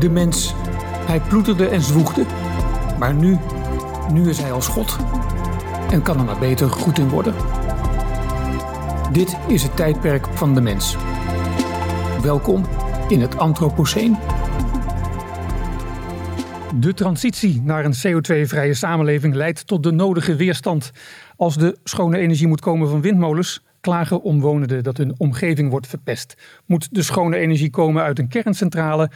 De mens, hij ploeterde en zwoegde. Maar nu, nu is hij als God. En kan er maar beter goed in worden. Dit is het tijdperk van de mens. Welkom in het Anthropoceen. De transitie naar een CO2-vrije samenleving leidt tot de nodige weerstand. Als de schone energie moet komen van windmolens, klagen omwonenden dat hun omgeving wordt verpest. Moet de schone energie komen uit een kerncentrale,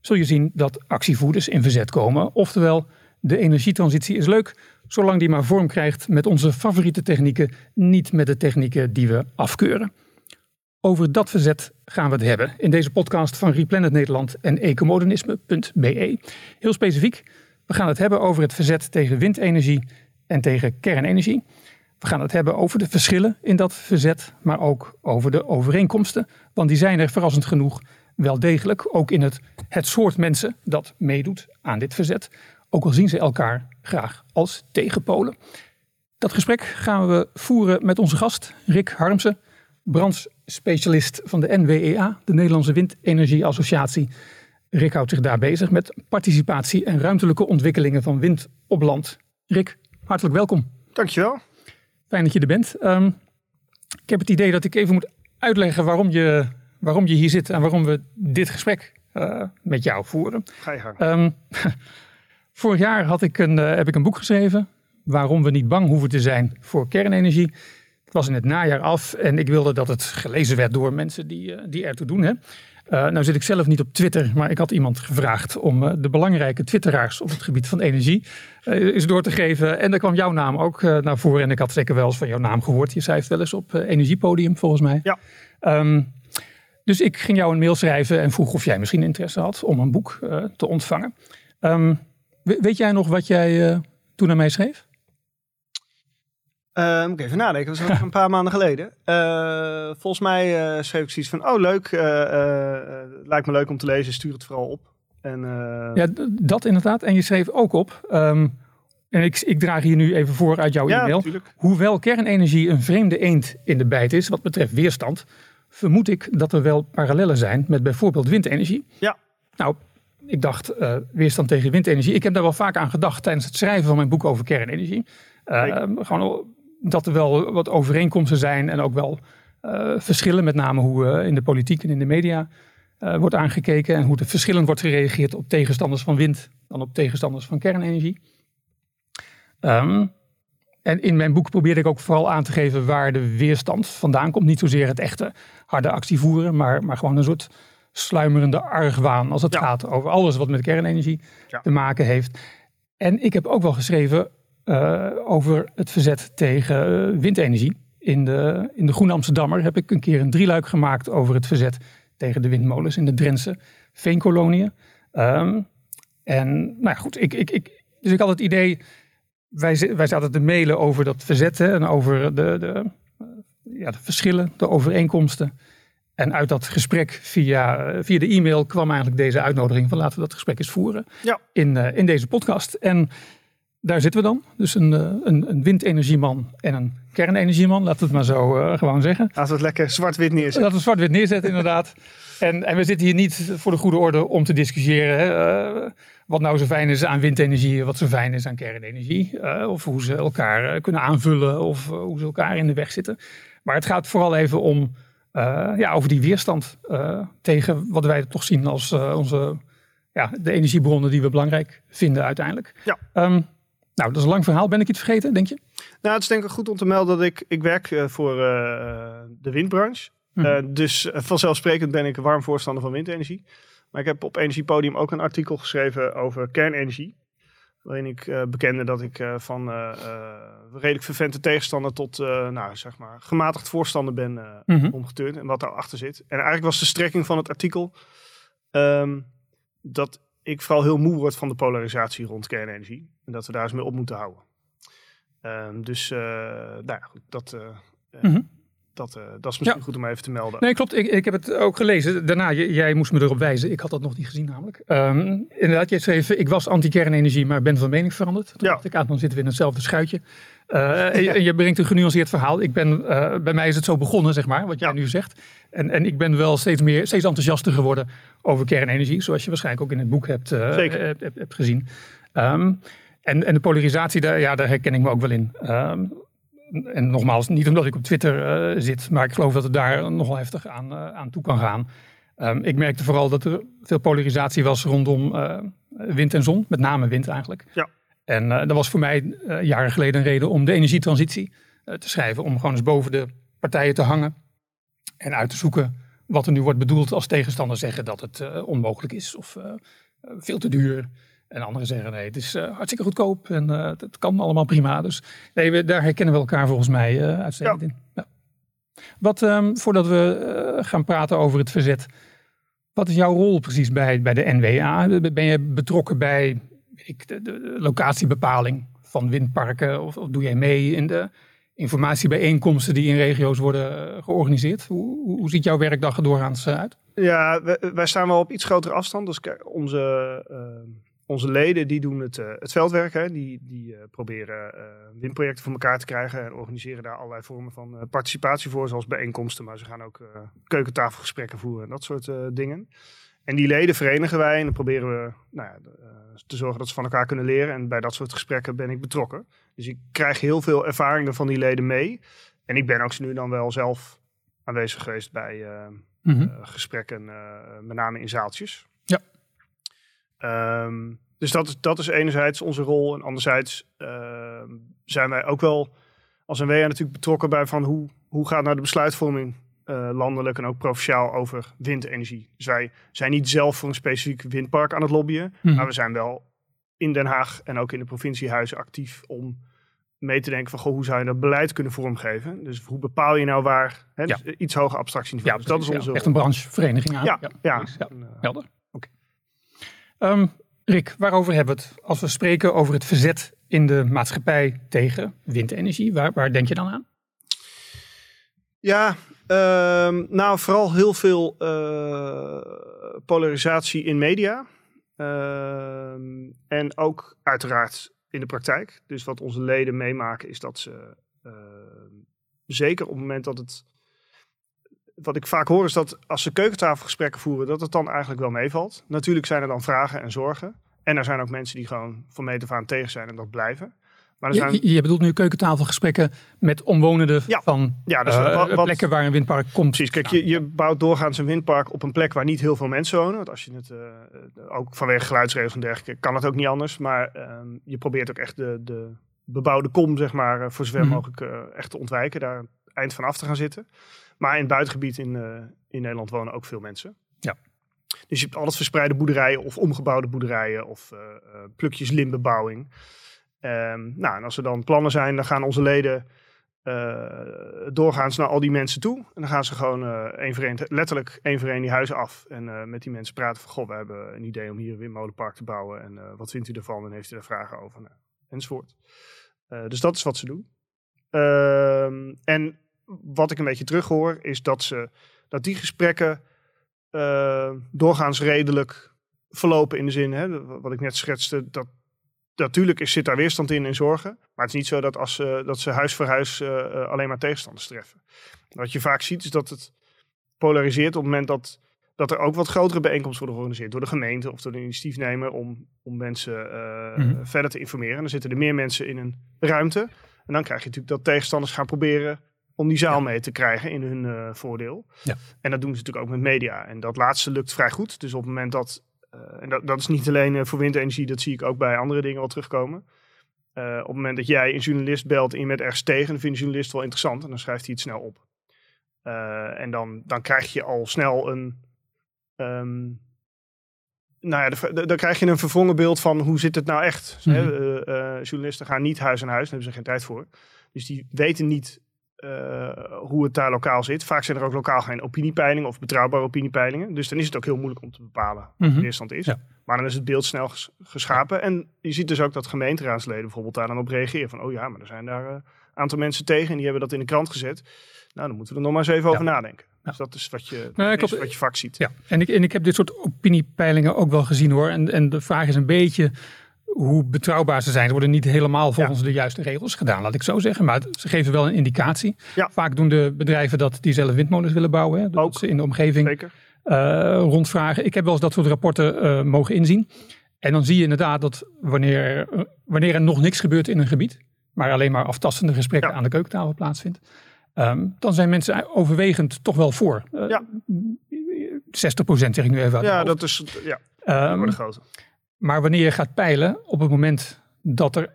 zul je zien dat actievoerders in verzet komen. Oftewel, de energietransitie is leuk, zolang die maar vorm krijgt met onze favoriete technieken, niet met de technieken die we afkeuren. Over dat verzet gaan we het hebben in deze podcast van Replanet Nederland en ecomodernisme.be. Heel specifiek, we gaan het hebben over het verzet tegen windenergie en tegen kernenergie. We gaan het hebben over de verschillen in dat verzet, maar ook over de overeenkomsten. Want die zijn er verrassend genoeg wel degelijk, ook in het, het soort mensen dat meedoet aan dit verzet. Ook al zien ze elkaar graag als tegenpolen. Dat gesprek gaan we voeren met onze gast Rick Harmsen, brandsspecialist van de NWEA, de Nederlandse Windenergie Associatie. Rick houdt zich daar bezig met participatie en ruimtelijke ontwikkelingen van wind op land. Rick, hartelijk welkom. Dankjewel. Fijn dat je er bent. Um, ik heb het idee dat ik even moet uitleggen waarom je, waarom je hier zit en waarom we dit gesprek uh, met jou voeren. Ga je gang. Um, vorig jaar had ik een, uh, heb ik een boek geschreven. Waarom we niet bang hoeven te zijn voor kernenergie. Het was in het najaar af en ik wilde dat het gelezen werd door mensen die, uh, die ertoe doen. Hè. Nou zit ik zelf niet op Twitter, maar ik had iemand gevraagd om de belangrijke twitteraars op het gebied van energie eens door te geven. En daar kwam jouw naam ook naar voren. En ik had zeker wel eens van jouw naam gehoord. Je schrijft wel eens op Energiepodium volgens mij. Ja. Um, dus ik ging jou een mail schrijven en vroeg of jij misschien interesse had om een boek te ontvangen. Um, weet jij nog wat jij toen aan mij schreef? Uh, moet ik even nadenken, dat was een paar maanden geleden. Volgens mij schreef ik zoiets van, oh leuk, lijkt me leuk om te lezen, stuur het vooral op. En, ja, dat inderdaad. En je schreef ook op, um, en ik, ik, draag hier nu even voor uit jouw ja, e-mail. Natuurlijk. Hoewel kernenergie een vreemde eend in de bijt is wat betreft weerstand, vermoed ik dat er wel parallellen zijn met bijvoorbeeld windenergie. Ja. Nou, ik dacht, weerstand tegen windenergie. Ik heb daar wel vaak aan gedacht tijdens het schrijven van mijn boek over kernenergie. gewoon dat er wel wat overeenkomsten zijn en ook wel uh, verschillen, met name hoe in de politiek en in de media wordt aangekeken en hoe er verschillend wordt gereageerd op tegenstanders van wind dan op tegenstanders van kernenergie. Um, en in mijn boek probeerde ik ook vooral aan te geven waar de weerstand vandaan komt. Niet zozeer het echte harde actie voeren, maar, maar gewoon een soort sluimerende argwaan als het ja. gaat over alles wat met kernenergie ja. te maken heeft. En ik heb ook wel geschreven uh, over het verzet tegen uh, windenergie. In de, in de Groene Amsterdammer heb ik een keer een drieluik gemaakt over het verzet tegen de windmolens in de Drentse veenkoloniën. Um, en nou ja, goed, ik, ik, ik, dus ik had het idee, wij, wij zaten te mailen over dat verzet hè, en over de, de, ja, de verschillen, de overeenkomsten. En uit dat gesprek via, via de e-mail kwam eigenlijk deze uitnodiging van laten we dat gesprek eens voeren ja. in, uh, in deze podcast. En daar zitten we dan. Dus een, een, een windenergieman en een kernenergieman. Laten we het maar zo uh, gewoon zeggen. Laten we het lekker zwart-wit neerzetten. Laten we zwart-wit neerzetten, inderdaad. En, en we zitten hier niet voor de goede orde om te discussiëren. Hè, wat nou zo fijn is aan windenergie, wat zo fijn is aan kernenergie. Of hoe ze elkaar kunnen aanvullen of hoe ze elkaar in de weg zitten. Maar het gaat vooral even om ja, over die weerstand tegen wat wij toch zien als onze, ja, de energiebronnen die we belangrijk vinden uiteindelijk. Ja. Um, nou, dat is een lang verhaal. Ben ik iets vergeten, denk je? Nou, het is denk ik goed om te melden dat ik, ik werk voor de windbranche. Mm uh, dus vanzelfsprekend ben ik een warm voorstander van windenergie. Maar ik heb op Energiepodium ook een artikel geschreven over kernenergie. Waarin ik bekende dat ik van redelijk vervente tegenstander tot nou, zeg maar, gematigd voorstander ben mm -hmm. omgeturnd. En wat daarachter zit. En eigenlijk was de strekking van het artikel um, dat ik vooral heel moe word van de polarisatie rond kernenergie. En dat we daar eens mee op moeten houden. Um, dus, nou ja, goed, dat... Mm -hmm. Dat, uh, dat is misschien goed om even te melden. Nee, klopt. Ik, ik heb het ook gelezen. Daarna, jij moest me erop wijzen. Ik had dat nog niet gezien namelijk. Um, inderdaad, jij schreef, ik was anti-kernenergie, maar ben van mening veranderd. Toen ja. dacht ik, ah, dan zitten we in hetzelfde schuitje. Uh, en, je brengt een genuanceerd verhaal. Ik ben, uh, bij mij is het zo begonnen, zeg maar, wat jij nu zegt. En, en ik ben wel steeds meer, steeds enthousiaster geworden over kernenergie. Zoals je waarschijnlijk ook in het boek hebt, hebt, hebt, gezien. Um, en, en de polarisatie, daar, ja, daar herken ik me ook wel in. Um, en nogmaals, niet omdat ik op Twitter uh, zit, maar ik geloof dat het daar nogal heftig aan, uh, aan toe kan gaan. Um, ik merkte vooral dat er veel polarisatie was rondom uh, wind en zon, met name wind eigenlijk. Ja. En dat was voor mij jaren geleden een reden om de energietransitie te schrijven. Om gewoon eens boven de partijen te hangen en uit te zoeken wat er nu wordt bedoeld als tegenstanders zeggen dat het onmogelijk is of veel te duur. En anderen zeggen nee, het is uh, hartstikke goedkoop en uh, het kan allemaal prima. Dus nee, we, daar herkennen we elkaar volgens mij uh, uitstekend in. Ja. Wat, um, voordat we gaan praten over het verzet, wat is jouw rol precies bij, bij de NWA? Ben je betrokken bij ik, de, de, locatiebepaling van windparken? Of, of, doe jij mee in de informatiebijeenkomsten die in regio's worden georganiseerd? Hoe, hoe ziet jouw werkdag er doorgaans uit? Ja, wij, wij, staan wel op iets grotere afstand. Dus onze onze leden die doen het, uh, het veldwerk. Hè. Die, die uh, proberen uh, windprojecten voor elkaar te krijgen. En organiseren daar allerlei vormen van participatie voor. Zoals bijeenkomsten. Maar ze gaan ook keukentafelgesprekken voeren. En dat soort dingen. En die leden verenigen wij. En dan proberen we nou ja, te zorgen dat ze van elkaar kunnen leren. En bij dat soort gesprekken ben ik betrokken. Dus ik krijg heel veel ervaringen van die leden mee. En ik ben ook nu dan wel zelf aanwezig geweest bij mm gesprekken. met name in zaaltjes. Um, dus dat, dat is enerzijds onze rol. En anderzijds uh, zijn wij ook wel als NWA natuurlijk betrokken bij van hoe, hoe gaat nou de besluitvorming uh, landelijk en ook provinciaal over windenergie. Dus wij zijn niet zelf voor een specifiek windpark aan het lobbyen. Mm. Maar we zijn wel in Den Haag en ook in de provinciehuizen actief om mee te denken van goh, hoe zou je dat beleid kunnen vormgeven. Dus hoe bepaal je nou waar hè, ja. dus iets hoger abstractie. Ja, dus dat is onze ja, echt een branchevereniging aan. Ja, ja. ja. ja. helder. Um, Rick, waarover hebben we het als we spreken over het verzet in de maatschappij tegen windenergie? Waar, waar denk je dan aan? Ja, uh, nou vooral heel veel uh, polarisatie in media. Uh, en ook uiteraard in de praktijk. Dus wat onze leden meemaken is dat ze ehm, zeker op het moment dat het wat ik vaak hoor is dat als ze keukentafelgesprekken voeren, dat het dan eigenlijk wel meevalt. Natuurlijk zijn er dan vragen en zorgen. En er zijn ook mensen die gewoon van meet af aan tegen zijn en dat blijven. Maar er zijn... je, je, bedoelt nu keukentafelgesprekken met omwonenden van ja, dus uh, wat, plekken waar een windpark komt. Precies, kijk, je, je bouwt doorgaans een windpark op een plek waar niet heel veel mensen wonen. Want als je het, uh, ook vanwege geluidsregels en dergelijke, kan het ook niet anders. Maar uh, je probeert ook echt de, de bebouwde kom, zeg maar, voor zover mm mogelijk echt te ontwijken. Daar eind van af te gaan zitten. Maar in het buitengebied in, uh, in Nederland wonen ook veel mensen. Ja. Dus je hebt alles verspreide boerderijen of omgebouwde boerderijen of uh, plukjes limbebouwing. Um, nou, en als er dan plannen zijn, dan gaan onze leden uh, doorgaans naar al die mensen toe. En dan gaan ze gewoon één voor één, letterlijk één voor één die huizen af. En met die mensen praten van, goh, we hebben een idee om hier een windmolenpark te bouwen. En wat vindt u ervan? En heeft u daar vragen over? Nou, enzovoort. dus dat is wat ze doen. Ehm, en wat ik een beetje terughoor, is dat, ze, dat die gesprekken uh, doorgaans redelijk verlopen in de zin, hè, wat ik net schetste, dat natuurlijk is, zit daar weerstand in en zorgen. Maar het is niet zo dat, als, uh, dat ze huis voor huis uh, alleen maar tegenstanders treffen. Wat je vaak ziet is dat het polariseert op het moment dat, dat er ook wat grotere bijeenkomsten worden georganiseerd door de gemeente of door de initiatiefnemer om, om mensen mm verder te informeren. En dan zitten er meer mensen in een ruimte. En dan krijg je natuurlijk dat tegenstanders gaan proberen om die zaal mee te krijgen in hun uh, voordeel. Ja. En dat doen ze natuurlijk ook met media. En dat laatste lukt vrij goed. Dus op het moment dat, uh, en dat, dat is niet alleen uh, voor windenergie, dat zie ik ook bij andere dingen wel terugkomen. op het moment dat jij een journalist belt en je bent ergens tegen, dan vindt de journalist wel interessant en dan schrijft hij het snel op. en dan, dan krijg je al snel een. Um, nou ja, de, de, dan krijg je een verwrongen beeld van hoe zit het nou echt. Mm -hmm. journalisten gaan niet huis aan huis, daar hebben ze geen tijd voor. Dus die weten niet hoe het daar lokaal zit. Vaak zijn er ook lokaal geen opiniepeilingen of betrouwbare opiniepeilingen. Dus dan is het ook heel moeilijk om te bepalen wat de stand is. Maar dan is het beeld snel geschapen. En je ziet dus ook dat gemeenteraadsleden bijvoorbeeld daar dan op reageren. Van, oh ja, maar er zijn daar uh, aantal mensen tegen en die hebben dat in de krant gezet. Nou, dan moeten we er nog maar eens even over nadenken. Dus dat is wat je, Nou, is wat je vaak ziet. Ja, en ik, en ik heb dit soort opiniepeilingen ook wel gezien hoor. En, en de vraag is een beetje hoe betrouwbaar ze zijn. Ze worden niet helemaal volgens de juiste regels gedaan, laat ik zo zeggen. Maar ze geven wel een indicatie. Ja. Vaak doen de bedrijven dat die zelf windmolens willen bouwen. Hè, dat Ook. ze in de omgeving Zeker. eh, rondvragen. Ik heb wel eens dat soort rapporten eh, mogen inzien. En dan zie je inderdaad dat wanneer, er- eh, wanneer er nog niks gebeurt in een gebied, maar alleen maar aftastende gesprekken Ja. aan de keukentafel plaatsvindt, ehm, dan zijn mensen overwegend toch wel voor. Ja. 60% zeg ik nu even uit. Ja, dat is ja, Ehm, worden groter. Maar wanneer je gaat peilen op het moment dat er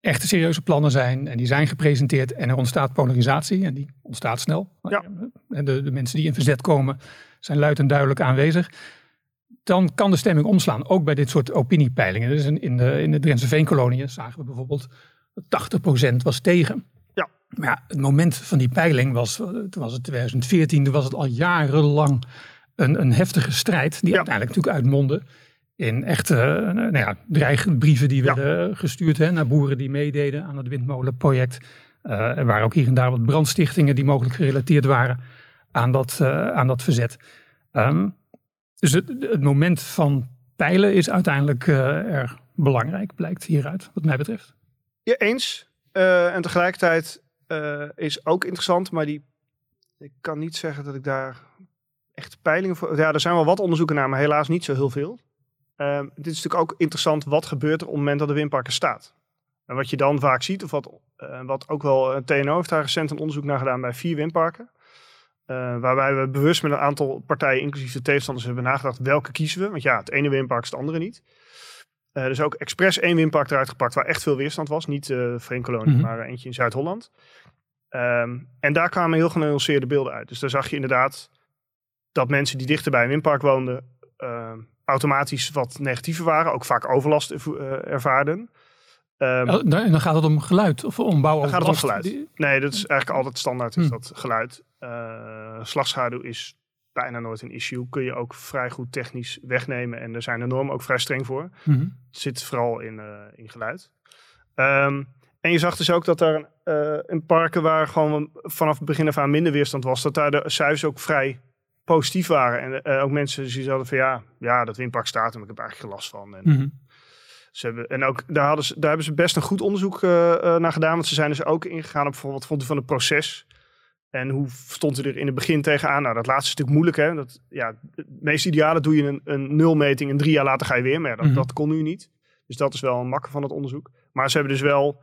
echte serieuze plannen zijn en die zijn gepresenteerd en er ontstaat polarisatie en die ontstaat snel. Ja. En de, de mensen die in verzet komen zijn luid en duidelijk aanwezig. Dan kan de stemming omslaan, ook bij dit soort opiniepeilingen. Dus in, in de, in de Drentse Veenkoloniën zagen we bijvoorbeeld dat 80% was tegen. Ja. Maar ja, het moment van die peiling was, toen was het 2014, toen was het al jarenlang een, een heftige strijd die Ja. uiteindelijk natuurlijk uitmondde in echte eh, nou ja, dreigbrieven die Ja. werden gestuurd hè, naar boeren die meededen aan het windmolenproject. Eh, er waren ook hier en daar wat brandstichtingen die mogelijk gerelateerd waren aan dat, eh, aan dat verzet. Ehm, dus het, het moment van peilen is uiteindelijk eh, erg belangrijk, blijkt hieruit, wat mij betreft. Ja, eens. Eh, en tegelijkertijd eh, is ook interessant, maar die, ik kan niet zeggen dat ik daar echt peilingen voor... Ja, er zijn wel wat onderzoeken naar, maar helaas niet zo heel veel. Ehm, dit is natuurlijk ook interessant, wat gebeurt er op het moment dat de windpark er staat? En wat je dan vaak ziet, of wat, eh, wat ook wel, eh, TNO heeft daar recent een onderzoek naar gedaan bij vier windparken. Eh, waarbij we bewust met een aantal partijen, inclusief de tegenstanders, hebben nagedacht welke kiezen we. Want ja, het ene windpark is het andere niet. Dus ook expres één windpark eruit gepakt waar echt veel weerstand was. Niet eh Veenkolonie, Mhm. maar eentje in Zuid-Holland. Ehm, en daar kwamen heel genuanceerde beelden uit. Dus daar zag je inderdaad dat mensen die dichter bij een windpark woonden... automatisch wat negatiever waren. Ook vaak overlast eh, ervaarden. En dan- gaat het om geluid of om bouw. dan gaat het om geluid. Die- Nee, dat is eigenlijk altijd standaard is Hmm. dat geluid. Eh slagschaduw is bijna nooit een issue. Kun je ook vrij goed technisch wegnemen. En daar zijn de normen ook vrij streng voor. Het zit vooral in, eh, in geluid. Ehm, en je zag dus ook dat er eh in parken waar gewoon vanaf het begin af aan minder weerstand was, dat daar de cijfers ook vrij positief waren. En eh, ook mensen die hadden van ja, ja, dat windpark staat en ik heb er eigenlijk geen last van. En, Mhm. ze hebben, en ook daar, hadden ze, daar hebben ze best een goed onderzoek eh, eh, naar gedaan. Want ze zijn dus ook ingegaan op wat vond u van het proces. En hoe stond u er in het begin tegenaan? Nou, dat laatste is natuurlijk moeilijk. Hè? Dat, ja, het meest ideale doe je een, een nulmeting en drie jaar later ga je weer. Maar dat, Mhm. dat kon nu niet. Dus dat is wel een makker van het onderzoek. Maar ze hebben dus wel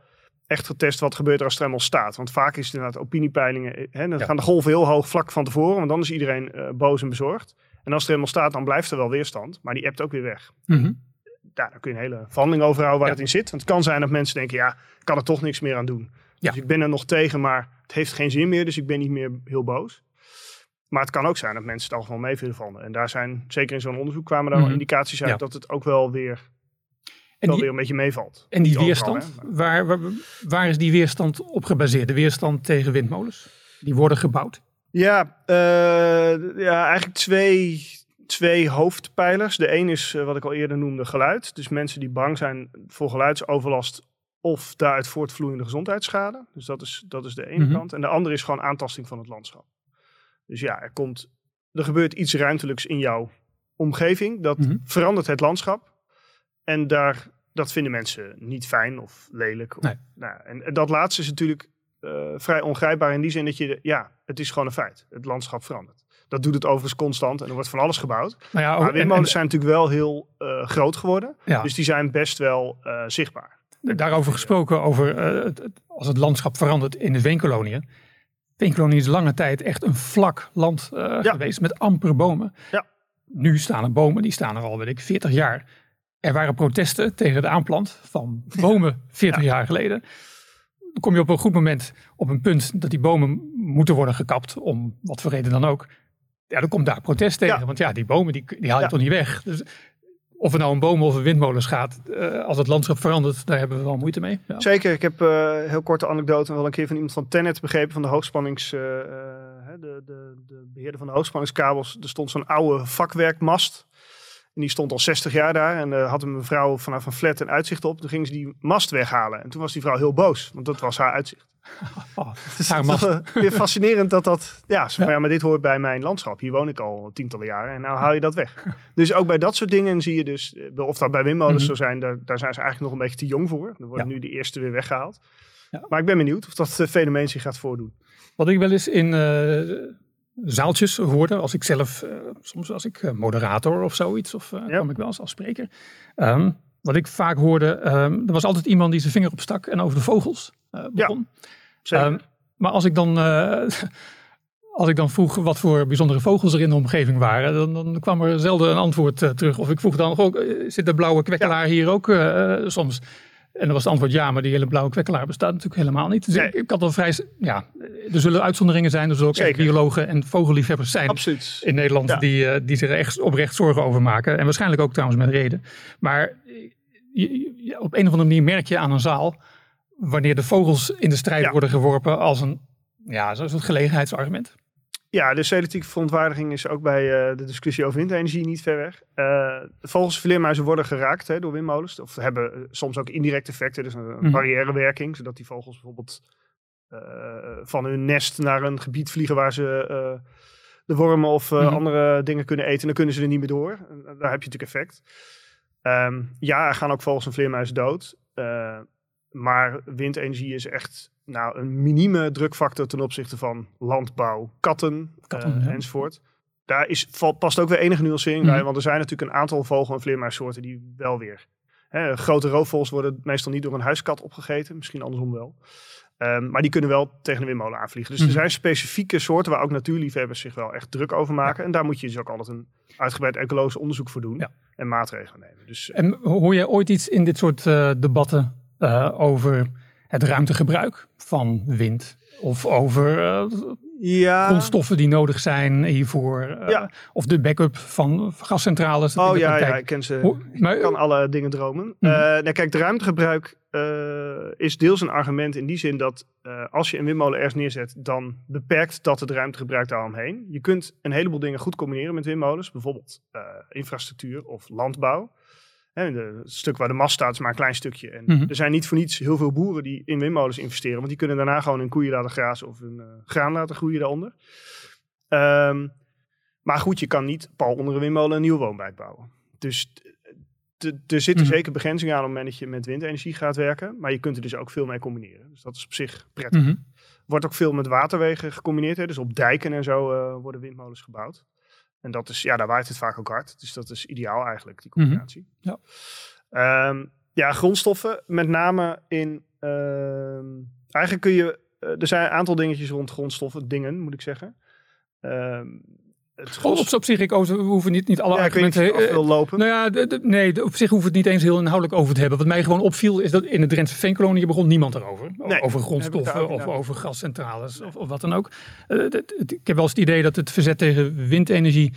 echt getest wat gebeurt er als eenmaal staat. Want vaak is het inderdaad opiniepeilingen. eh, Hè, dan Ja. gaan de golven heel hoog vlak van tevoren. Want dan is iedereen eh, boos en bezorgd. En als er eenmaal staat, dan blijft er wel weerstand. Maar die appt ook weer weg Mhm. daar kun je een hele verhandeling over houden waar Ja. het in zit. Want het kan zijn dat mensen denken, ja, ik kan er toch niks meer aan doen. Ja. Dus ik ben er nog tegen, maar het heeft geen zin meer. Dus ik ben niet meer heel boos. Maar het kan ook zijn dat mensen het algemeen mee willen vallen. En daar zijn, zeker in zo'n onderzoek kwamen daar wel Mhm. indicaties uit dat het ook wel weer, wel die, weer een beetje meevalt. en die weerstand, waar, waar is die weerstand op gebaseerd? De weerstand tegen windmolens? Die worden gebouwd. Ja, eh, ja eigenlijk twee, twee hoofdpijlers. De een is eh, wat ik al eerder noemde geluid. Dus mensen die bang zijn voor geluidsoverlast of daaruit voortvloeiende gezondheidsschade. Dus dat is, dat is de ene Mhm. kant. En de andere is gewoon aantasting van het landschap. Dus ja, er, komt, er gebeurt iets ruimtelijks in jouw omgeving. Dat Mhm. verandert het landschap. En daar, dat vinden mensen niet fijn of lelijk. Of, Nee. nou, en, en dat laatste is natuurlijk eh, vrij ongrijpbaar in die zin dat je, ja, het is gewoon een feit. Het landschap verandert. Dat doet het overigens constant en er wordt van alles gebouwd. Maar ja, Maar ook- windmolens en- zijn natuurlijk wel heel eh, groot geworden. ja. Dus die zijn best wel eh, zichtbaar. Daarover gesproken, over het, als het landschap verandert in de veenkoloniën. Veenkolonie is lange tijd echt een vlak land Ja. geweest met amper bomen. Ja. Nu staan er bomen, die staan er al, weet ik, 40 jaar. Er waren protesten tegen het aanplant van bomen 40 jaar geleden. Dan kom je op een goed moment op een punt dat die bomen moeten worden gekapt, om wat voor reden dan ook. Ja, dan komt daar protest tegen, Ja. want ja, die bomen die, die haal je Ja. toch niet weg. Dus of het nou een boom of een windmolens gaat, eh, als het landschap verandert, daar hebben we wel moeite mee. Ja. Zeker, ik heb eh heel korte anekdote wel een keer van iemand van Tenet begrepen van de hoogspannings, eh, de, de, de beheerder van de hoogspanningskabels. Er stond zo'n oude vakwerkmast. En die stond al 60 jaar daar en uh, had een mevrouw vanaf een flat een uitzicht op. Toen ging ze die mast weghalen. En toen was die vrouw heel boos, want dat was haar uitzicht. Oh, het is haar mast. Weer fascinerend dat dat, ja, zo van, ja, maar dit hoort bij mijn landschap. Hier woon ik al tientallen jaren en nou haal je dat weg. Dus ook bij dat soort dingen zie je dus, eh, of dat bij windmolens mm -hmm. zo zijn, daar, daar zijn ze eigenlijk nog een beetje te jong voor. Er worden ja. nu de eerste weer weggehaald. Ja. Maar ik ben benieuwd of dat fenomeen zich gaat voordoen. Wat ik wel eens in zaaltjes hoorde, als ik zelf, uh, soms als ik uh, moderator of zoiets, of ja. kwam ik wel eens als spreker. Um, wat ik vaak hoorde, um, er was altijd iemand die zijn vinger opstak en over de vogels begon. Ja, um, maar als ik dan als ik dan vroeg wat voor bijzondere vogels er in de omgeving waren, dan, dan kwam er zelden een antwoord uh, terug. Of ik vroeg dan ook, zit de blauwe kwekkelaar ja. hier ook uh, soms? En dan was het antwoord ja, maar die hele blauwe kwekkelaar bestaat natuurlijk helemaal niet. Dus nee. ik, ik, had wel vrij, ja, er zullen uitzonderingen zijn. Er zullen ook biologen en vogelliefhebbers zijn Absoluut. in Nederland Ja. die, uh, die zich echt oprecht zorgen over maken. En waarschijnlijk ook trouwens met reden. Maar je, je, op een of andere manier merk je aan een zaal, wanneer de vogels in de strijd Ja. worden geworpen als een, ja, zo'n gelegenheidsargument. Ja, de selectieve verontwaardiging is ook bij eh, de discussie over windenergie niet ver weg. Uh, vogels, vleermuizen worden geraakt hè, door windmolens. Of hebben uh, soms ook indirecte effecten, dus een, Mhm. barrièrewerking. Zodat die vogels bijvoorbeeld eh, van hun nest naar een gebied vliegen waar ze eh, de wormen of eh, Mhm. andere dingen kunnen eten. Dan kunnen ze er niet meer door. Daar heb je natuurlijk effect. Ehm, ja, er gaan ook vogels en vleermuizen dood. Maar windenergie is echt nou, een minieme drukfactor ten opzichte van landbouw, katten, Katten, eh, ja. enzovoort. Daar is, val- past ook weer enige nuancering Mhm. bij, want er zijn natuurlijk een aantal vogel- en vleermuissoorten die wel weer... Hè, grote roofvogels worden meestal niet door een huiskat opgegeten, misschien andersom wel. Ehm, maar die kunnen wel tegen een windmolen aanvliegen. Dus Mhm. er zijn specifieke soorten waar ook natuurliefhebbers zich wel echt druk over maken. En daar moet je dus ook altijd een uitgebreid ecologisch onderzoek voor doen Ja. en maatregelen nemen. Dus En hoor jij ooit iets in dit soort eh, debatten eh, over het ruimtegebruik van wind? Of over eh, ja, grondstoffen die nodig zijn hiervoor? eh, Ja. Of de backup van gascentrales? Oh ja, praktijk- ja, ik ken ze. Maar, Ik kan alle dingen dromen. Nou, kijk, de ruimtegebruik is deels een argument in die zin dat als je een windmolen ergens neerzet, dan beperkt dat het ruimtegebruik daaromheen. Je kunt een heleboel dingen goed combineren met windmolens, bijvoorbeeld infrastructuur of landbouw. Hè, de, het stuk waar de mast staat is maar een klein stukje. En Mhm. er zijn niet voor niets heel veel boeren die in windmolens investeren, want die kunnen daarna gewoon hun koeien laten grazen of hun eh, graan laten groeien daaronder. Ehm, maar goed, je kan niet pal onder een windmolen een nieuwe woonwijk bouwen. Dus er zitten Mhm. zeker begrenzingen aan op het moment dat je met windenergie gaat werken. Maar je kunt er dus ook veel mee combineren. Dus dat is op zich prettig. Mhm. Wordt ook veel met waterwegen gecombineerd. Hè? Dus op dijken en zo eh, worden windmolens gebouwd. En dat is, ja, daar waait het vaak ook hard. Dus dat is ideaal eigenlijk, die combinatie. Ja. Ehm, ja, grondstoffen, met name in. ehm, eigenlijk kun je. eh, er zijn een aantal dingetjes rond grondstoffen, dingen moet ik zeggen. Ehm het Op, op, op zich, ik, we hoeven niet, niet alle ja, ik argumenten... eh, wil lopen. nou ja, de- de- nee, op zich hoeven we het niet eens heel inhoudelijk over te hebben. Wat mij gewoon opviel is dat in de Drentse veenkolonie begon niemand erover. Nee, over ik grondstoffen of over gascentrales of, of wat dan ook. Eh, ik heb wel eens het idee dat het verzet tegen windenergie,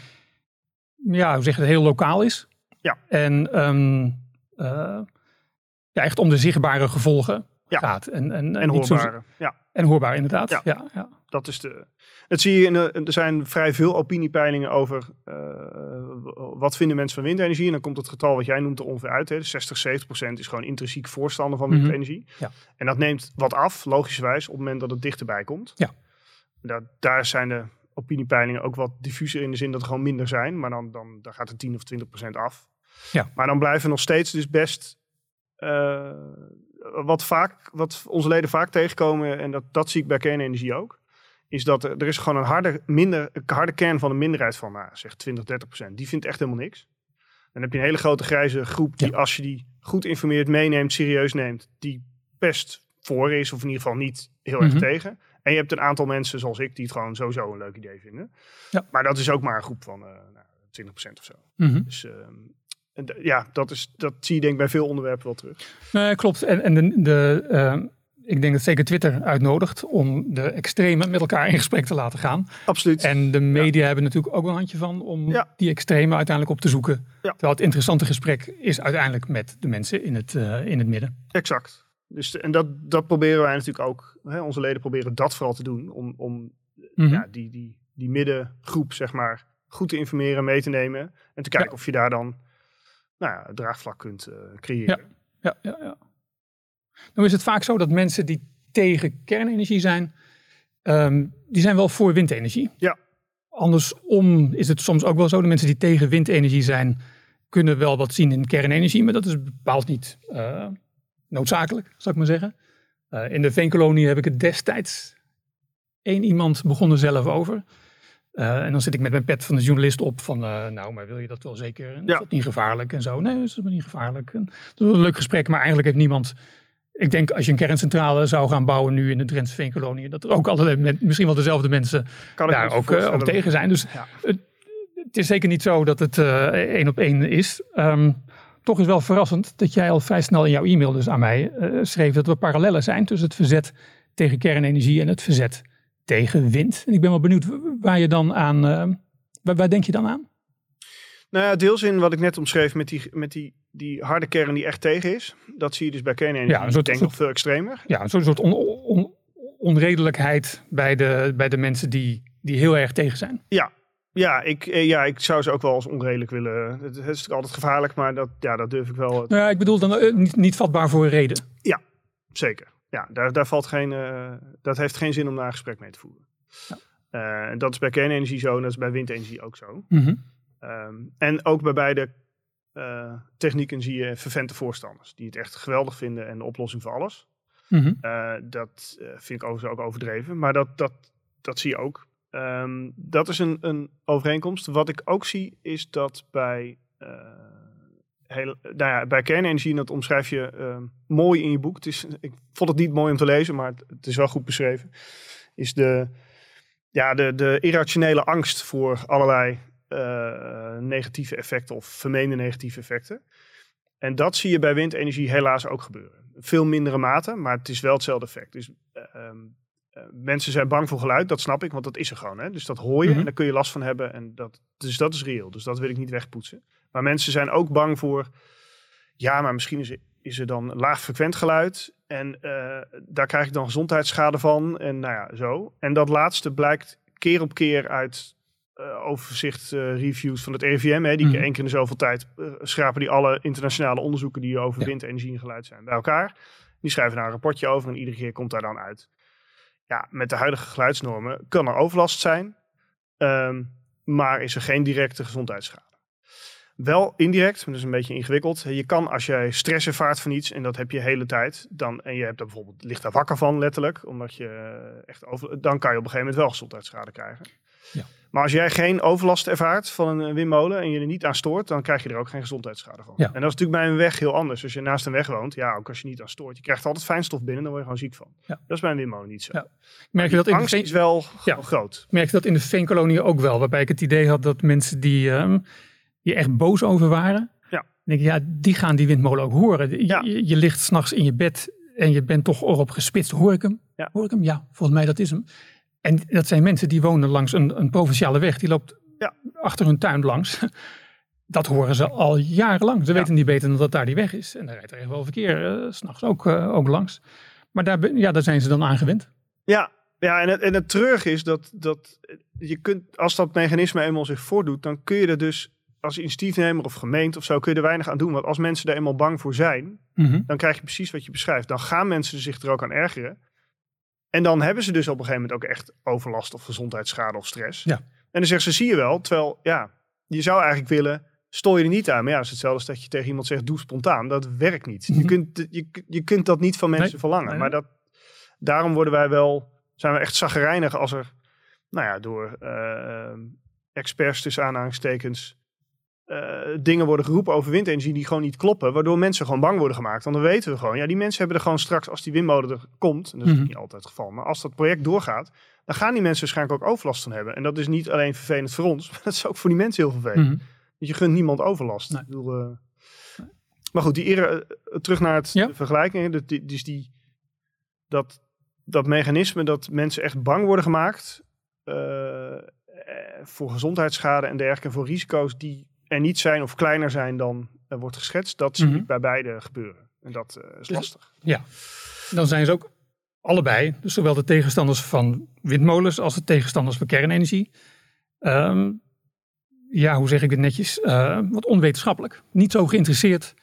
ja, hoe zeg je het, heel lokaal is. Ja. En ehm, eh, ja, echt om de zichtbare gevolgen. Gaat. En, en, en zo- hoorbare. Ja. En hoorbaar inderdaad. Ja. Ja. Ja, Dat is de. Dat zie je in de, er zijn vrij veel opiniepeilingen over eh, wat vinden mensen van windenergie. En dan komt het getal wat jij noemt er ongeveer uit. Hè. Dus 60, 70 procent is gewoon intrinsiek voorstander van Mhm. windenergie. Ja. En dat neemt wat af, logischerwijs, op het moment dat het dichterbij komt. Ja. Daar, daar zijn de opiniepeilingen ook wat diffuser in de zin dat er gewoon minder zijn. Maar dan, dan, dan gaat het 10 of 20 procent af. Ja. Maar dan blijven nog steeds dus best eh, wat, vaak, wat onze leden vaak tegenkomen, en dat, dat zie ik bij kernenergie ook, is dat er, er is gewoon een harde, minder, een harde kern van een minderheid van, nou, zeg 20, 30 procent. Die vindt echt helemaal niks. Dan heb je een hele grote grijze groep die, als je die goed informeert, meeneemt, serieus neemt, die best voor is, of in ieder geval niet heel erg Mhm. tegen. En je hebt een aantal mensen zoals ik die het gewoon sowieso een leuk idee vinden. Ja. Maar dat is ook maar een groep van eh nou, 20 procent of zo. Mhm. Dus ehm, en ja, dat, is, dat zie je denk ik bij veel onderwerpen wel terug. Nee, klopt. En, en de, de, eh, ik denk dat zeker Twitter uitnodigt om de extremen met elkaar in gesprek te laten gaan. Absoluut. En de media hebben natuurlijk ook een handje van om Ja. die extremen uiteindelijk op te zoeken. Ja. Terwijl het interessante gesprek is uiteindelijk met de mensen in het, eh, in het midden. Exact. Dus, en dat, dat proberen wij natuurlijk ook. Hè, onze leden proberen dat vooral te doen. Om, om Mhm. ja, die, die, die middengroep, zeg maar, goed te informeren, mee te nemen. En te kijken of je daar dan nou ja, draagvlak kunt creëren. Ja, ja, ja, ja. Nou is het vaak zo dat mensen die tegen kernenergie zijn, ehm, die zijn wel voor windenergie. Ja. Andersom is het soms ook wel zo, de mensen die tegen windenergie zijn, kunnen wel wat zien in kernenergie, maar dat is bepaald niet uh, noodzakelijk, zou ik maar zeggen. Uh, in de veenkolonie heb ik het destijds één iemand begonnen zelf over. Uh, en dan zit ik met mijn pet van de journalist op van, nou, maar wil je dat wel zeker? Ja. Is dat niet gevaarlijk? En zo. Nee, dat is niet gevaarlijk. En dat is een leuk gesprek, maar eigenlijk heeft niemand ik denk als je een kerncentrale zou gaan bouwen nu in de Drentse Veenkolonie, dat er ook allerlei, misschien wel dezelfde mensen daar ook, uh, ook, tegen zijn. Dus het, het, is zeker niet zo dat het één op één is. Um, toch is wel verrassend dat jij al vrij snel in jouw e-mail dus aan mij schreef dat er parallellen zijn tussen het verzet tegen kernenergie en het verzet tegen wind. En ik ben wel benieuwd waar je dan aan, waar, waar denk je dan aan? Nou ja, deels in wat ik net omschreef met die, met die, die harde kern die echt tegen is. Dat zie je dus bij kernenergie. Ja, een soort, denk nog veel extremer. Ja, een soort, on, on, onredelijkheid bij de, bij de mensen die, die heel erg tegen zijn. Ja, ja ik, eh, ja, ik zou ze ook wel als onredelijk willen. Het is natuurlijk altijd gevaarlijk, maar dat, ja, dat durf ik wel. Nou ja, ik bedoel dan uh, niet, niet vatbaar voor een reden. Ja, zeker. Ja, daar, daar valt geen, uh, dat heeft geen zin om daar een gesprek mee te voeren. Ja. Uh, dat is bij kernenergie zo en dat is bij windenergie ook zo. Mm -hmm. Um, en ook bij beide uh, technieken zie je vervente voorstanders. Die het echt geweldig vinden en de oplossing voor alles. Mm -hmm. uh, dat vind ik overigens ook overdreven. Maar dat, dat, dat zie je ook. Um, dat is een, een overeenkomst. Wat ik ook zie is dat bij, heel, nou ja, bij kernenergie, en dat omschrijf je ehm, mooi in je boek. Het is, ik vond het niet mooi om te lezen, maar het, het is wel goed beschreven. Is de, ja, de, de irrationele angst voor allerlei uh, negatieve effecten of vermeende negatieve effecten. En dat zie je bij windenergie helaas ook gebeuren. Veel mindere mate, maar het is wel hetzelfde effect. Dus uh, uh, mensen zijn bang voor geluid, dat snap ik, want dat is er gewoon. Hè? Dus dat hoor je mm -hmm. en daar kun je last van hebben. En dat, dus dat is reëel. Dus dat wil ik niet wegpoetsen. Maar mensen zijn ook bang voor, ja, maar misschien is, is er dan laag frequent geluid. En daar krijg ik dan gezondheidsschade van. En nou ja, zo. En dat laatste blijkt keer op keer uit uh, overzicht uh, reviews van het RIVM. Hè, die mm. één keer in de zoveel tijd uh, schrapen die alle internationale onderzoeken die over ja. windenergie en geluid zijn bij elkaar. Die schrijven daar een rapportje over en iedere keer komt daar dan uit. Ja, met de huidige geluidsnormen kan er overlast zijn, um, maar is er geen directe gezondheidsschade. Wel indirect, maar dat is een beetje ingewikkeld. Je kan als jij stress ervaart van iets, en dat heb je de hele tijd, dan, en je hebt er bijvoorbeeld, ligt daar wakker van letterlijk, omdat je echt over, dan kan je op een gegeven moment wel gezondheidsschade krijgen. Ja. Maar als jij geen overlast ervaart van een windmolen en je er niet aan stoort, dan krijg je er ook geen gezondheidsschade van. Ja. En dat is natuurlijk bij een weg heel anders. Als je naast een weg woont, ja, ook als je niet aan stoort, je krijgt altijd fijnstof binnen, dan word je gewoon ziek van. Ja. Dat is bij een windmolen niet zo. Ja. Merk je dat in angst de is wel groot. Merk je dat in de veenkolonie ook wel, waarbij ik het idee had dat mensen die, um, die echt boos over waren, ja. denk ik, ja, die gaan die windmolen ook horen. Ja. Je, je ligt s'nachts in je bed en je bent toch erop gespitst. Hoor ik hem? Ja. Hoor ik hem? Ja, volgens mij dat is hem. En dat zijn mensen die wonen langs een, een provinciale weg. Die loopt ja. achter hun tuin langs. Dat horen ze al jarenlang. Ze weten niet beter dan dat daar die weg is. En daar rijdt er echt wel verkeer, uh, s'nachts ook, uh, ook langs. Maar daar, ja, daar zijn ze dan aan gewend. Ja, ja en, het, en het terug is dat, dat je kunt, als dat mechanisme eenmaal zich voordoet, dan kun je er dus als initiatiefnemer of gemeente of zo, kun je er weinig aan doen. Want als mensen er eenmaal bang voor zijn, mm -hmm. dan krijg je precies wat je beschrijft. Dan gaan mensen zich er ook aan ergeren. En dan hebben ze dus op een gegeven moment ook echt overlast of gezondheidsschade of stress. Ja. En dan zeggen ze, zie je wel, terwijl ja, je zou eigenlijk willen, stoor je er niet aan. Maar ja, het is hetzelfde als dat je tegen iemand zegt, doe spontaan. Dat werkt niet. Je, mhm. kunt, je, je kunt dat niet van mensen nee. verlangen. Nee. Maar dat, daarom worden wij wel, zijn we echt zagrijnig als er, nou ja, door uh, experts tussen aanhalingstekens uh, dingen worden geroepen over windenergie die gewoon niet kloppen, waardoor mensen gewoon bang worden gemaakt. Want dan weten we gewoon, ja, die mensen hebben er gewoon straks, als die windmolen er komt, en dat is mm -hmm. niet altijd het geval, maar als dat project doorgaat, dan gaan die mensen waarschijnlijk ook overlast van hebben. En dat is niet alleen vervelend voor ons, maar dat is ook voor die mensen heel vervelend. Mm -hmm. Want je gunt niemand overlast. Nee. Ik bedoel, uh, maar goed, die ere, uh, terug naar het ja. vergelijking, dus die, dat, dat mechanisme dat mensen echt bang worden gemaakt voor gezondheidsschade en dergelijke, voor risico's die er niet zijn of kleiner zijn dan er wordt geschetst. Dat zie mm -hmm. ik bij beide gebeuren. En dat uh, is lastig. Ja, dan zijn ze ook allebei, dus zowel de tegenstanders van windmolens als de tegenstanders van kernenergie. Um, ja, hoe zeg ik het netjes, uh, wat onwetenschappelijk. Niet zo geïnteresseerd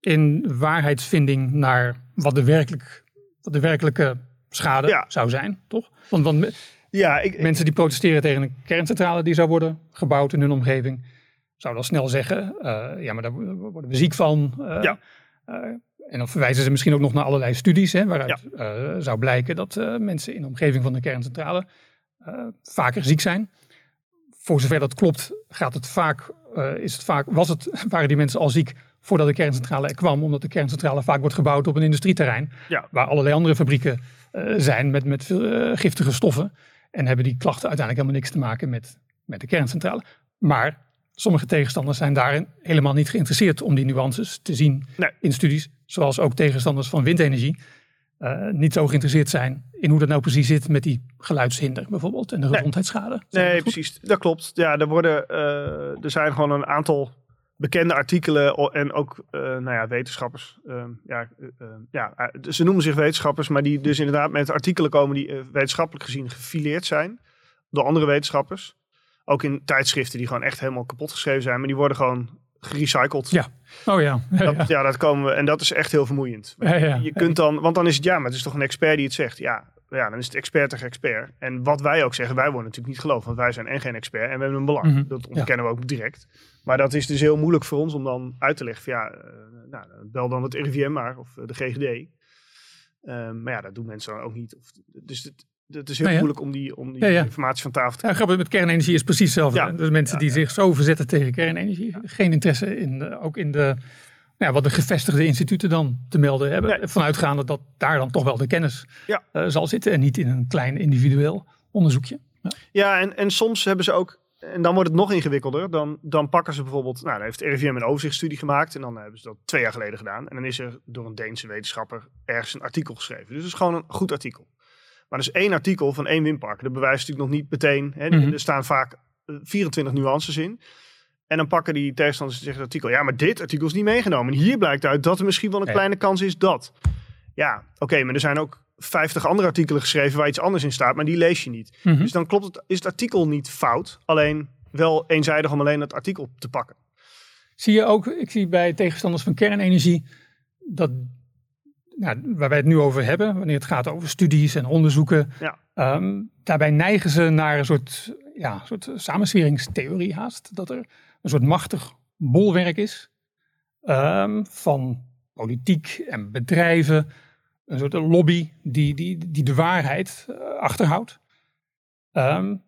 in waarheidsvinding naar wat de, werkelijk, wat de werkelijke schade zou zijn, toch? Want, want ja, ik, mensen die protesteren tegen een kerncentrale die zou worden gebouwd in hun omgeving, zouden al snel zeggen, uh, ja, maar daar worden we ziek van. Uh, ja. en dan verwijzen ze misschien ook nog naar allerlei studies, hè, waaruit zou blijken dat mensen in de omgeving van de kerncentrale vaker ziek zijn voor zover dat klopt, gaat het vaak, is het vaak, was het, waren die mensen al ziek voordat de kerncentrale er kwam. Omdat de kerncentrale vaak wordt gebouwd op een industrieterrein. Waar allerlei andere fabrieken uh, zijn met, met uh, giftige stoffen. En hebben die klachten uiteindelijk helemaal niks te maken met, met de kerncentrale. Maar sommige tegenstanders zijn daarin helemaal niet geïnteresseerd om die nuances te zien nee. in studies. Zoals ook tegenstanders van windenergie uh, niet zo geïnteresseerd zijn in hoe dat nou precies zit met die geluidshinder bijvoorbeeld en de gezondheidsschade. Nee, precies. Dat klopt. Ja, er, worden, uh, er zijn gewoon een aantal bekende artikelen en ook uh, nou ja, wetenschappers. Ehm, ja, ja, ze noemen zich wetenschappers, maar die dus inderdaad met artikelen komen die wetenschappelijk gezien gefileerd zijn door andere wetenschappers. Ook in tijdschriften die gewoon echt helemaal kapot geschreven zijn, maar die worden gewoon gerecycled. Ja. Oh ja. Ja, dat, ja, dat komen we. En dat is echt heel vermoeiend. Ja, ja. Je kunt dan, want dan is het ja, maar het is toch een expert die het zegt. Ja, ja, dan is het expert tegen expert. En wat wij ook zeggen, wij worden natuurlijk niet geloofd, want wij zijn en geen expert en we hebben een belang. Mm -hmm. Dat ontkennen we ook direct. Maar dat is dus heel moeilijk voor ons om dan uit te leggen van ja, uh, nou, bel dan het RIVM maar of de GGD. Um, maar ja, dat doen mensen dan ook niet. Of, dus het, het is heel moeilijk om die, om die informatie van tafel te krijgen. Ja, grappig, met kernenergie is precies hetzelfde. Dus mensen die zich zo verzetten tegen kernenergie, geen interesse in, ook in de, nou wat de gevestigde instituten dan te melden hebben. Vanuitgaande dat daar dan toch wel de kennis uh, zal zitten en niet in een klein individueel onderzoekje. Ja, en, en soms hebben ze ook, en dan wordt het nog ingewikkelder, dan, dan pakken ze bijvoorbeeld, nou dan heeft RIVM een overzichtsstudie gemaakt en dan hebben ze dat twee jaar geleden gedaan. En dan is er door een Deense wetenschapper ergens een artikel geschreven. Dus het is gewoon een goed artikel. Maar dus één artikel van één windpark. Dat bewijst natuurlijk nog niet meteen. Hè. Mhm. Er staan vaak 24 eh, nuances in. En dan pakken die tegenstanders zeggen artikel. Ja, maar dit artikel is niet meegenomen. En hier blijkt uit dat er misschien wel een kleine kans is dat. Ja, oké, maar er zijn ook 50 andere artikelen geschreven waar iets anders in staat, maar die lees je niet. Mhm. Dus dan klopt het, is het artikel niet fout, alleen wel eenzijdig om alleen het artikel te pakken. Zie je ook, ik zie bij tegenstanders van kernenergie dat nou, waar wij het nu over hebben, wanneer het gaat over studies en onderzoeken, ja. Ehm, daarbij neigen ze naar een soort, ja, soort samensweringstheorie haast. Dat er een soort machtig bolwerk is um, van politiek en bedrijven, een soort lobby die, die, die de waarheid uh, achterhoudt. Um,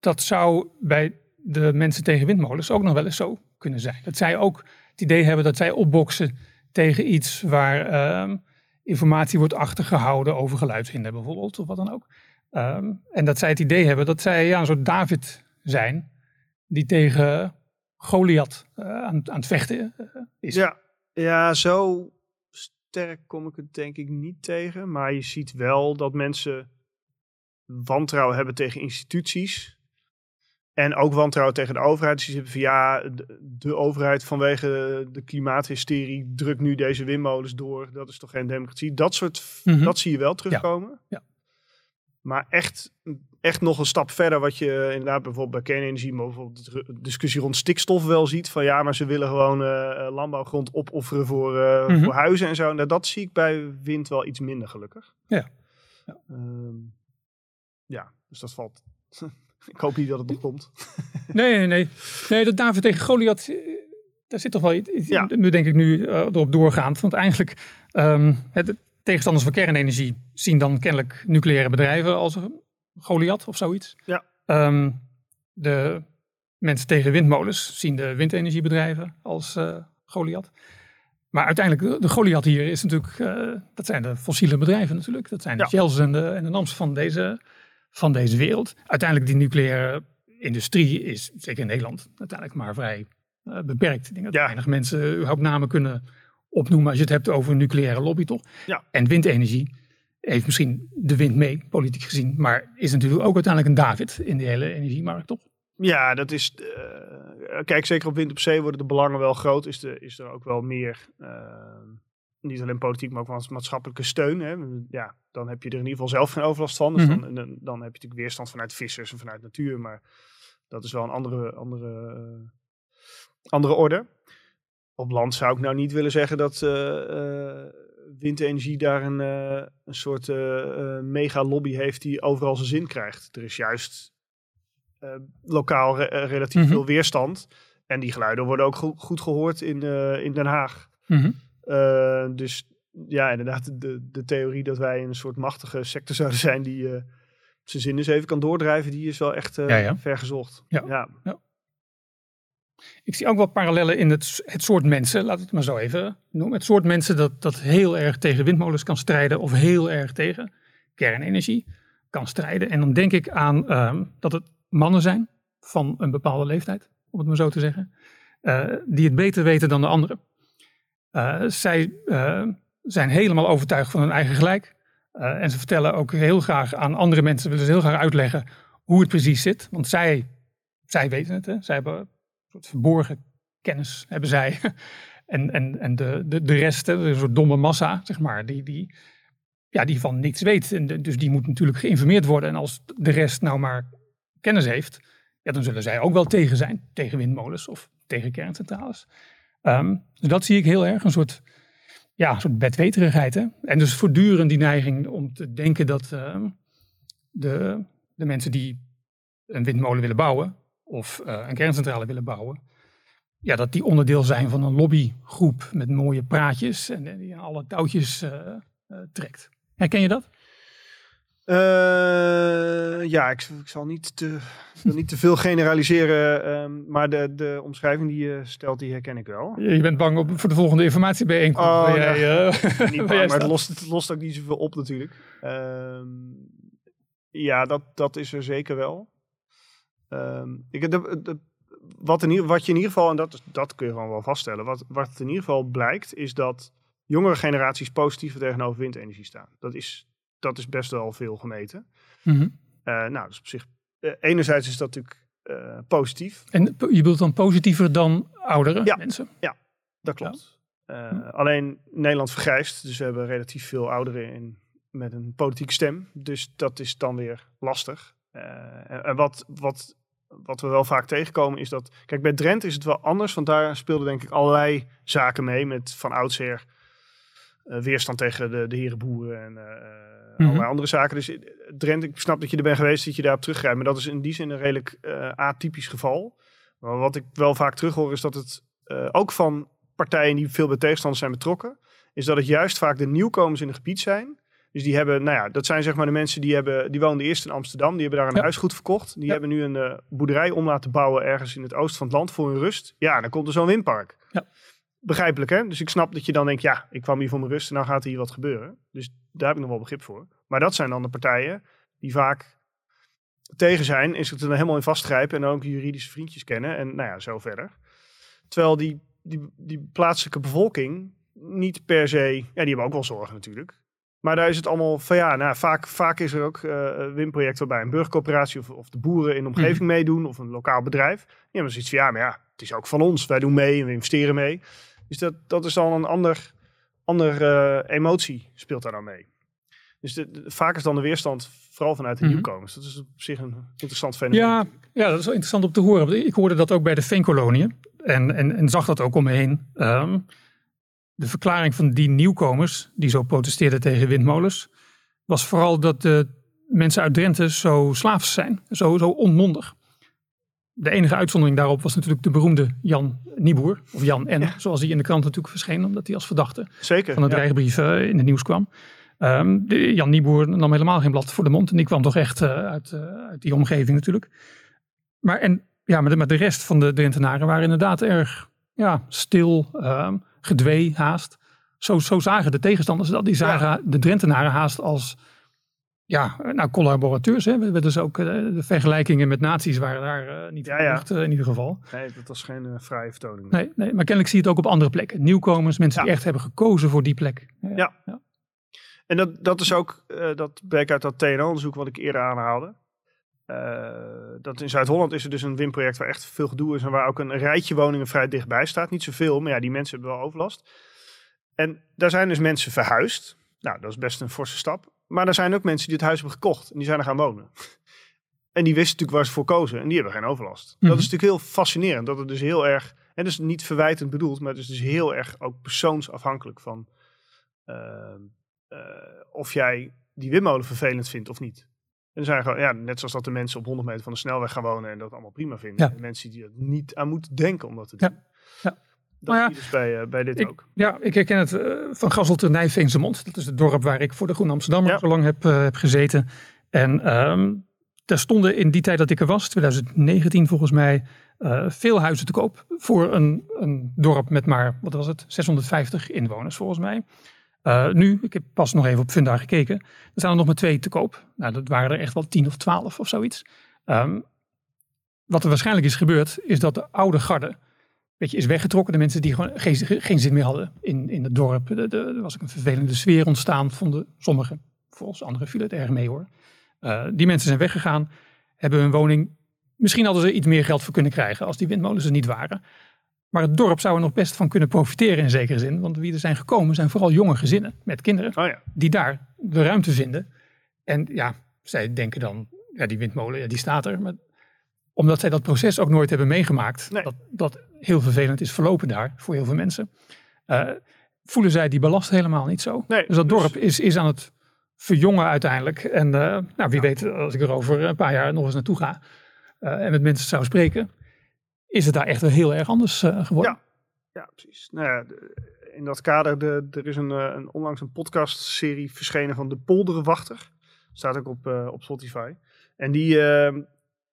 dat zou bij de mensen tegen windmolens ook nog wel eens zo kunnen zijn. Dat zij ook het idee hebben dat zij opboksen tegen iets waar ehm, informatie wordt achtergehouden over geluidshinder bijvoorbeeld, of wat dan ook. Um, en dat zij het idee hebben dat zij ja, een soort David zijn, die tegen Goliath uh, aan, aan, het vechten uh, is. Ja, ja, zo sterk kom ik het denk ik niet tegen. Maar je ziet wel dat mensen wantrouwen hebben tegen instituties. En ook wantrouwen tegen de overheid. Dus je zegt van ja, de, overheid vanwege de klimaathysterie drukt nu deze windmolens door. Dat is toch geen democratie. Dat soort, mhm. dat zie je wel terugkomen. Ja. ja. Maar echt, echt nog een stap verder, wat je inderdaad bijvoorbeeld bij kernenergie, maar bijvoorbeeld de discussie rond stikstof wel ziet. Van ja, maar ze willen gewoon uh, landbouwgrond opofferen voor, uh, mm -hmm. voor huizen en zo. Nou, dat zie ik bij wind wel iets minder gelukkig. Ja. Ja, um, ja dus dat valt ik hoop niet dat het nog komt. nee, nee, nee. Nee, dat David tegen Goliath, eh, daar zit toch wel iets ja. Nu denk ik nu uh, erop doorgaand. Want eigenlijk, um, het, tegenstanders van kernenergie zien dan kennelijk nucleaire bedrijven als Goliath of zoiets. Ja. Um, de mensen tegen windmolens zien de windenergiebedrijven als uh, Goliath. Maar uiteindelijk, de, de Goliath hier is natuurlijk, uh, dat zijn de fossiele bedrijven natuurlijk. Dat zijn de ja. Shells en de, en de NAMS van deze van deze wereld. Uiteindelijk die nucleaire industrie is, zeker in Nederland, uiteindelijk maar vrij uh, beperkt. Ik denk dat ja. weinig mensen überhaupt namen kunnen opnoemen als je het hebt over een nucleaire lobby, toch? Ja. En windenergie heeft misschien de wind mee, politiek gezien, maar is natuurlijk ook uiteindelijk een David in de hele energiemarkt, toch? Ja, dat is. Uh, kijk, zeker op wind op zee worden de belangen wel groot. Is, de, is er ook wel meer. Uh, niet alleen politiek, maar ook van maatschappelijke steun. Hè. Ja, dan heb je er in ieder geval zelf geen overlast van. Dus mm -hmm. dan, dan, dan, heb je natuurlijk weerstand vanuit vissers en vanuit natuur. Maar Dat is wel een andere, andere, andere orde. Op land zou ik nou niet willen zeggen dat windenergie daar een, een soort mega lobby heeft die overal zijn zin krijgt. Er is juist lokaal relatief mhm. veel weerstand. En die geluiden worden ook goed, gehoord in, in Den Haag. Mhm. dus ja, inderdaad, de, de theorie dat wij een soort machtige sector zouden zijn die uh, zijn zin eens even kan doordrijven, die is wel echt uh, ja, ja. vergezocht. Ja. ja. Ik zie ook wel parallellen in het, het soort mensen, laat het maar zo even noemen. Het soort mensen dat, dat heel erg tegen windmolens kan strijden of heel erg tegen kernenergie kan strijden. En dan denk ik aan ehm, dat het mannen zijn van een bepaalde leeftijd, om het maar zo te zeggen, die het beter weten dan de anderen. Zij zijn helemaal overtuigd van hun eigen gelijk. Uh, en ze vertellen ook heel graag aan andere mensen, willen ze heel graag uitleggen hoe het precies zit. Want zij, zij weten het, hè? zij hebben een soort verborgen kennis, hebben zij. en en, en de, de, de rest, hè, een soort domme massa, zeg maar, die, die, ja, die van niets weet. Dus die moet natuurlijk geïnformeerd worden. En als de rest nou maar kennis heeft, ja, dan zullen zij ook wel tegen zijn. Tegen windmolens of tegen kerncentrales. Dus dat zie ik heel erg, een soort ja, een soort bedweterigheid. Hè? En dus voortdurend die neiging om te denken dat ehm, de, de mensen die een windmolen willen bouwen of uh, een kerncentrale willen bouwen, ja, dat die onderdeel zijn van een lobbygroep met mooie praatjes en die alle touwtjes uh, uh, trekt. Herken je dat? Uh, ja, ik, ik, zal niet te, niet te veel generaliseren, um, maar de, de omschrijving die je stelt, die herken ik wel. Je bent bang op, voor de volgende informatiebijeenkomst. Oh, jij, uh, niet bang, maar het lost, het lost ook niet zoveel op natuurlijk. Uh, ja, dat, dat is er zeker wel. Um, ik, de, de, wat, in, wat je in ieder geval, en dat, dat kun je gewoon wel vaststellen, wat, wat in ieder geval blijkt, is dat jongere generaties positiever tegenover windenergie staan. Dat is dat is best wel veel gemeten. Mm nou, dus op zich, uh, enerzijds is dat natuurlijk uh, positief. En je bedoelt dan positiever dan oudere ja, mensen? Ja, dat klopt. Ja. Alleen Nederland vergrijst, dus we hebben relatief veel ouderen in, met een politieke stem. Dus dat is dan weer lastig. En, en wat, wat, wat we wel vaak tegenkomen is dat... Kijk, bij Drenthe is het wel anders, want daar speelden denk ik allerlei zaken mee met van oudsher... weerstand tegen de, de herenboeren en mm allerlei andere zaken. Dus eh, Drenthe, ik snap dat je er bent geweest, dat je daarop teruggrijpt. Maar dat is in die zin een redelijk atypisch geval. Maar wat ik wel vaak terughoor is dat het ook van partijen die veel bij tegenstanders zijn betrokken, is dat het juist vaak de nieuwkomers in het gebied zijn. Dus die hebben, nou ja, dat zijn zeg maar de mensen die hebben, die woonden eerst in Amsterdam, die hebben daar een ja. huisgoed verkocht. Die hebben nu een uh, boerderij om laten bouwen ergens in het oosten van het land voor hun rust. Ja, dan komt er zo'n windpark. Ja begrijpelijk hè. Dus ik snap dat je dan denkt, ja, ik kwam hier voor mijn rust en nou gaat hier wat gebeuren. Dus daar heb ik nog wel begrip voor. Maar dat zijn dan de partijen die vaak tegen zijn, is het er helemaal in vastgrijpen en ook juridische vriendjes kennen en nou ja, zo verder. Terwijl die, die, die plaatselijke bevolking niet per se, ja, die hebben ook wel zorgen natuurlijk. Maar daar is het allemaal van ja, nou, vaak, vaak is er ook uh, een winproject waarbij een burgercoöperatie of, of de boeren in de omgeving mhm. meedoen of een lokaal bedrijf. Ja, maar zoiets van ja, maar ja, het is ook van ons. Wij doen mee en we investeren mee. Dus dat, dat is dan een ander, ander uh, emotie speelt daar dan mee. Dus de, vaak is dan de weerstand vooral vanuit de mm nieuwkomers. Dat is op zich een interessant fenomeen. Ja, ja, dat is wel interessant om te horen. Ik hoorde dat ook bij de veenkoloniën. En, en, en zag dat ook om me heen. Um, de verklaring van die nieuwkomers, die zo protesteerden tegen windmolens, was vooral dat de mensen uit Drenthe zo slaafs zijn. Zo, zo onmondig de enige uitzondering daarop was natuurlijk de beroemde Jan Nieboer, of Jan N, zoals hij in de krant natuurlijk verscheen, omdat hij als verdachte Zeker, van het dreigbrief uh, in het nieuws kwam. Um, de, Jan Nieboer nam helemaal geen blad voor de mond en die kwam toch echt uh, uit, uh, uit, die omgeving natuurlijk. Maar, en, ja, maar, de, maar de rest van de Drentenaren waren inderdaad erg ja, stil, um, gedwee haast. Zo, zo zagen de tegenstanders dat. Die zagen ja. de Drentenaren haast als ja, nou, collaborateurs. Hè. We, dus ook uh, de vergelijkingen met naties waren daar uh, niet ja, ja. uh, in ieder geval. Nee, dat was geen vrije vertoning. Nee, nee, maar kennelijk zie je het ook op andere plekken. Nieuwkomers, mensen die echt hebben gekozen voor die plek. Ja. ja. En dat, dat is ook, dat bleek uit dat TNO-onderzoek wat ik eerder aanhaalde. dat in Zuid-Holland is er dus een windproject waar echt veel gedoe is en waar ook een rijtje woningen vrij dichtbij staat. Niet zoveel, maar ja, die mensen hebben wel overlast. En daar zijn dus mensen verhuisd. Nou, dat is best een forse stap. Maar er zijn ook mensen die het huis hebben gekocht en die zijn er gaan wonen. En die wisten natuurlijk waar ze voor kozen en die hebben geen overlast. Mhm. Dat is natuurlijk heel fascinerend. Dat het dus heel erg, en dus niet verwijtend bedoeld, maar het is dus heel erg ook persoonsafhankelijk van ehm, eh, of jij die windmolen vervelend vindt of niet. En zijn gewoon, ja, net zoals dat de mensen op 100 meter van de snelweg gaan wonen en dat allemaal prima vinden. Ja. En mensen die er niet aan moeten denken om dat te Ja. doen. Ja. Dat Nou ja, dus bij, eh, bij dit ik- ook. Ja, ik herken het eh, van Gassel te Nijveense Mond. Dat is het dorp waar ik voor de Groene Amsterdammer Ja. zo lang heb, eh, heb gezeten. En ehm daar stonden in die tijd dat ik er was, 2019 volgens mij, veel huizen te koop. Voor een, een dorp met maar, wat was het, 650 inwoners volgens mij. Nu, ik heb pas nog even op Funda gekeken, er staan er nog maar twee te koop. Nou, dat waren er echt wel 10 of 12 of zoiets. Ehm, wat er waarschijnlijk is gebeurd, is dat de oude garde is weggetrokken. De mensen die gewoon geen, geen zin meer hadden in, in het dorp. Er was ook een vervelende sfeer ontstaan, vonden sommigen. Volgens anderen viel het erg mee hoor. Eh, die mensen zijn weggegaan, hebben hun woning. Misschien hadden ze iets meer geld voor kunnen krijgen als die windmolens er niet waren. Maar het dorp zou er nog best van kunnen profiteren in zekere zin. Want wie er zijn gekomen zijn vooral jonge gezinnen met kinderen. Oh ja, Die daar de ruimte vinden. En ja, zij denken dan, ja die windmolen, ja, die staat er. Maar omdat zij dat proces ook nooit hebben meegemaakt. Nee. Dat, dat heel vervelend is verlopen daar voor heel veel mensen. eh, voelen zij die belast helemaal niet zo. Nee, dus dat dus- dorp is, is aan het verjongen uiteindelijk. En eh, nou, wie weet, als ik er over een paar jaar nog eens naartoe ga. eh, en met mensen zou spreken. Is het daar echt wel heel erg anders geworden? Ja, precies. Nou ja, de- in dat kader, de, er is een, een, onlangs een podcastserie verschenen van De Polderenwachter. Staat ook op, op Spotify. En die,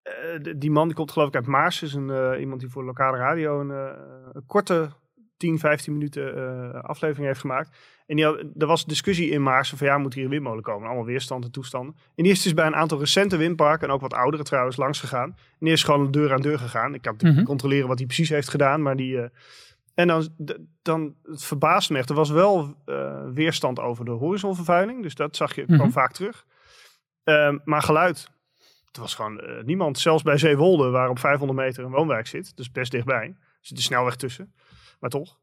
eh, die man die komt geloof ik uit Maars. Is een, eh, iemand die voor lokale radio een, eh, een korte 10, 15 minuten aflevering heeft gemaakt. En die had, er was discussie in Maarsen van ja, moet hier een windmolen komen? Allemaal weerstand en toestanden. En die is dus bij een aantal recente windparken, en ook wat oudere trouwens, langs gegaan. En die is gewoon deur aan deur gegaan. Ik kan Mhm. controleren wat hij precies heeft gedaan, maar die... en dan, dan, het verbaast me echt. Er was wel weerstand over de horizonvervuiling. Dus dat zag je, kwam Mhm. vaak terug. Ehm, maar geluid. Het was gewoon eh, niemand. Zelfs bij Zeewolde, waar op 500 meter een woonwijk zit. Dus best dichtbij. Er zit de snelweg tussen. Maar toch.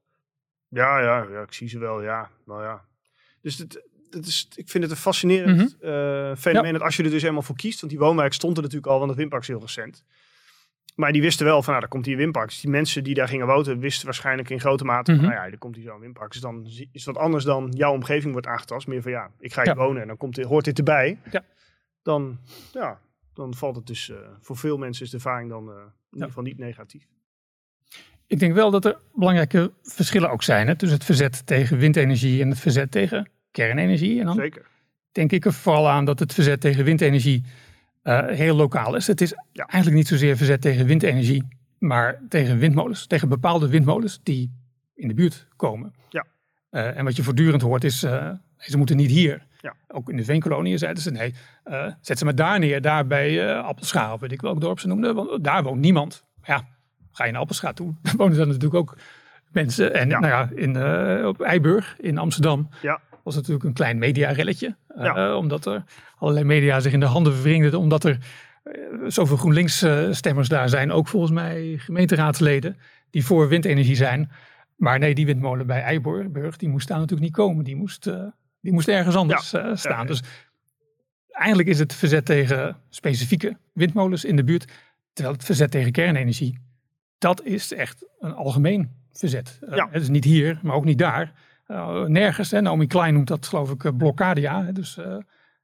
Ja, ja, ja, ik zie ze wel. Ja, nou ja. Dus het, het is, ik vind het een fascinerend eh, fenomeen. Dat als je er dus helemaal voor kiest. Want die woonwijk stond er natuurlijk al, want het windpark is heel recent. Maar die wisten wel van, nou, daar komt hier windpark. Dus die mensen die daar gingen wonen, wisten waarschijnlijk in grote mate van, Mhm. nou ja, er komt hier zo'n windpark. Dus dan is wat anders dan jouw omgeving wordt aangetast. Meer van, ja, ik ga hier Ja. wonen en dan komt dit, hoort dit erbij. Ja. Dan, ja, dan valt het dus, eh, voor veel mensen is de ervaring dan eh, in ieder geval niet negatief. Ik denk wel dat er belangrijke verschillen ook zijn. Hè, tussen het verzet tegen windenergie en het verzet tegen kernenergie. En dan Zeker. denk ik er vooral aan dat het verzet tegen windenergie eh, heel lokaal is. Het is Ja. eigenlijk niet zozeer verzet tegen windenergie, maar tegen windmolens. Tegen bepaalde windmolens die in de buurt komen. Ja. En wat je voortdurend hoort is, ze moeten niet hier. Ja. Ook in de veenkoloniën zeiden ze, nee, eh, zet ze maar daar neer. Daar bij eh Appelscha, of weet ik welk dorp ze noemden. Want daar woont niemand. Ja, ga je naar Appelscha toe, dan wonen daar natuurlijk ook mensen. En Ja. nou ja, in, eh, op Eiburg in Amsterdam Ja. was natuurlijk een klein mediarelletje. Ja. omdat er allerlei media zich in de handen verwringden. Omdat er zoveel GroenLinks-stemmers daar zijn. Ook volgens mij gemeenteraadsleden die voor windenergie zijn. Maar nee, die windmolen bij Eiburg, die moest daar natuurlijk niet komen. Die moest, die moest ergens anders eh, staan. ja. Dus eigenlijk is het verzet tegen specifieke windmolens in de buurt. Terwijl het verzet tegen kernenergie, dat is echt een algemeen verzet. Eh, Ja. Het is niet hier, maar ook niet daar. Eh, nergens. Hè. Naomi Klein noemt dat geloof ik eh, blokkadia. hè. Dus eh,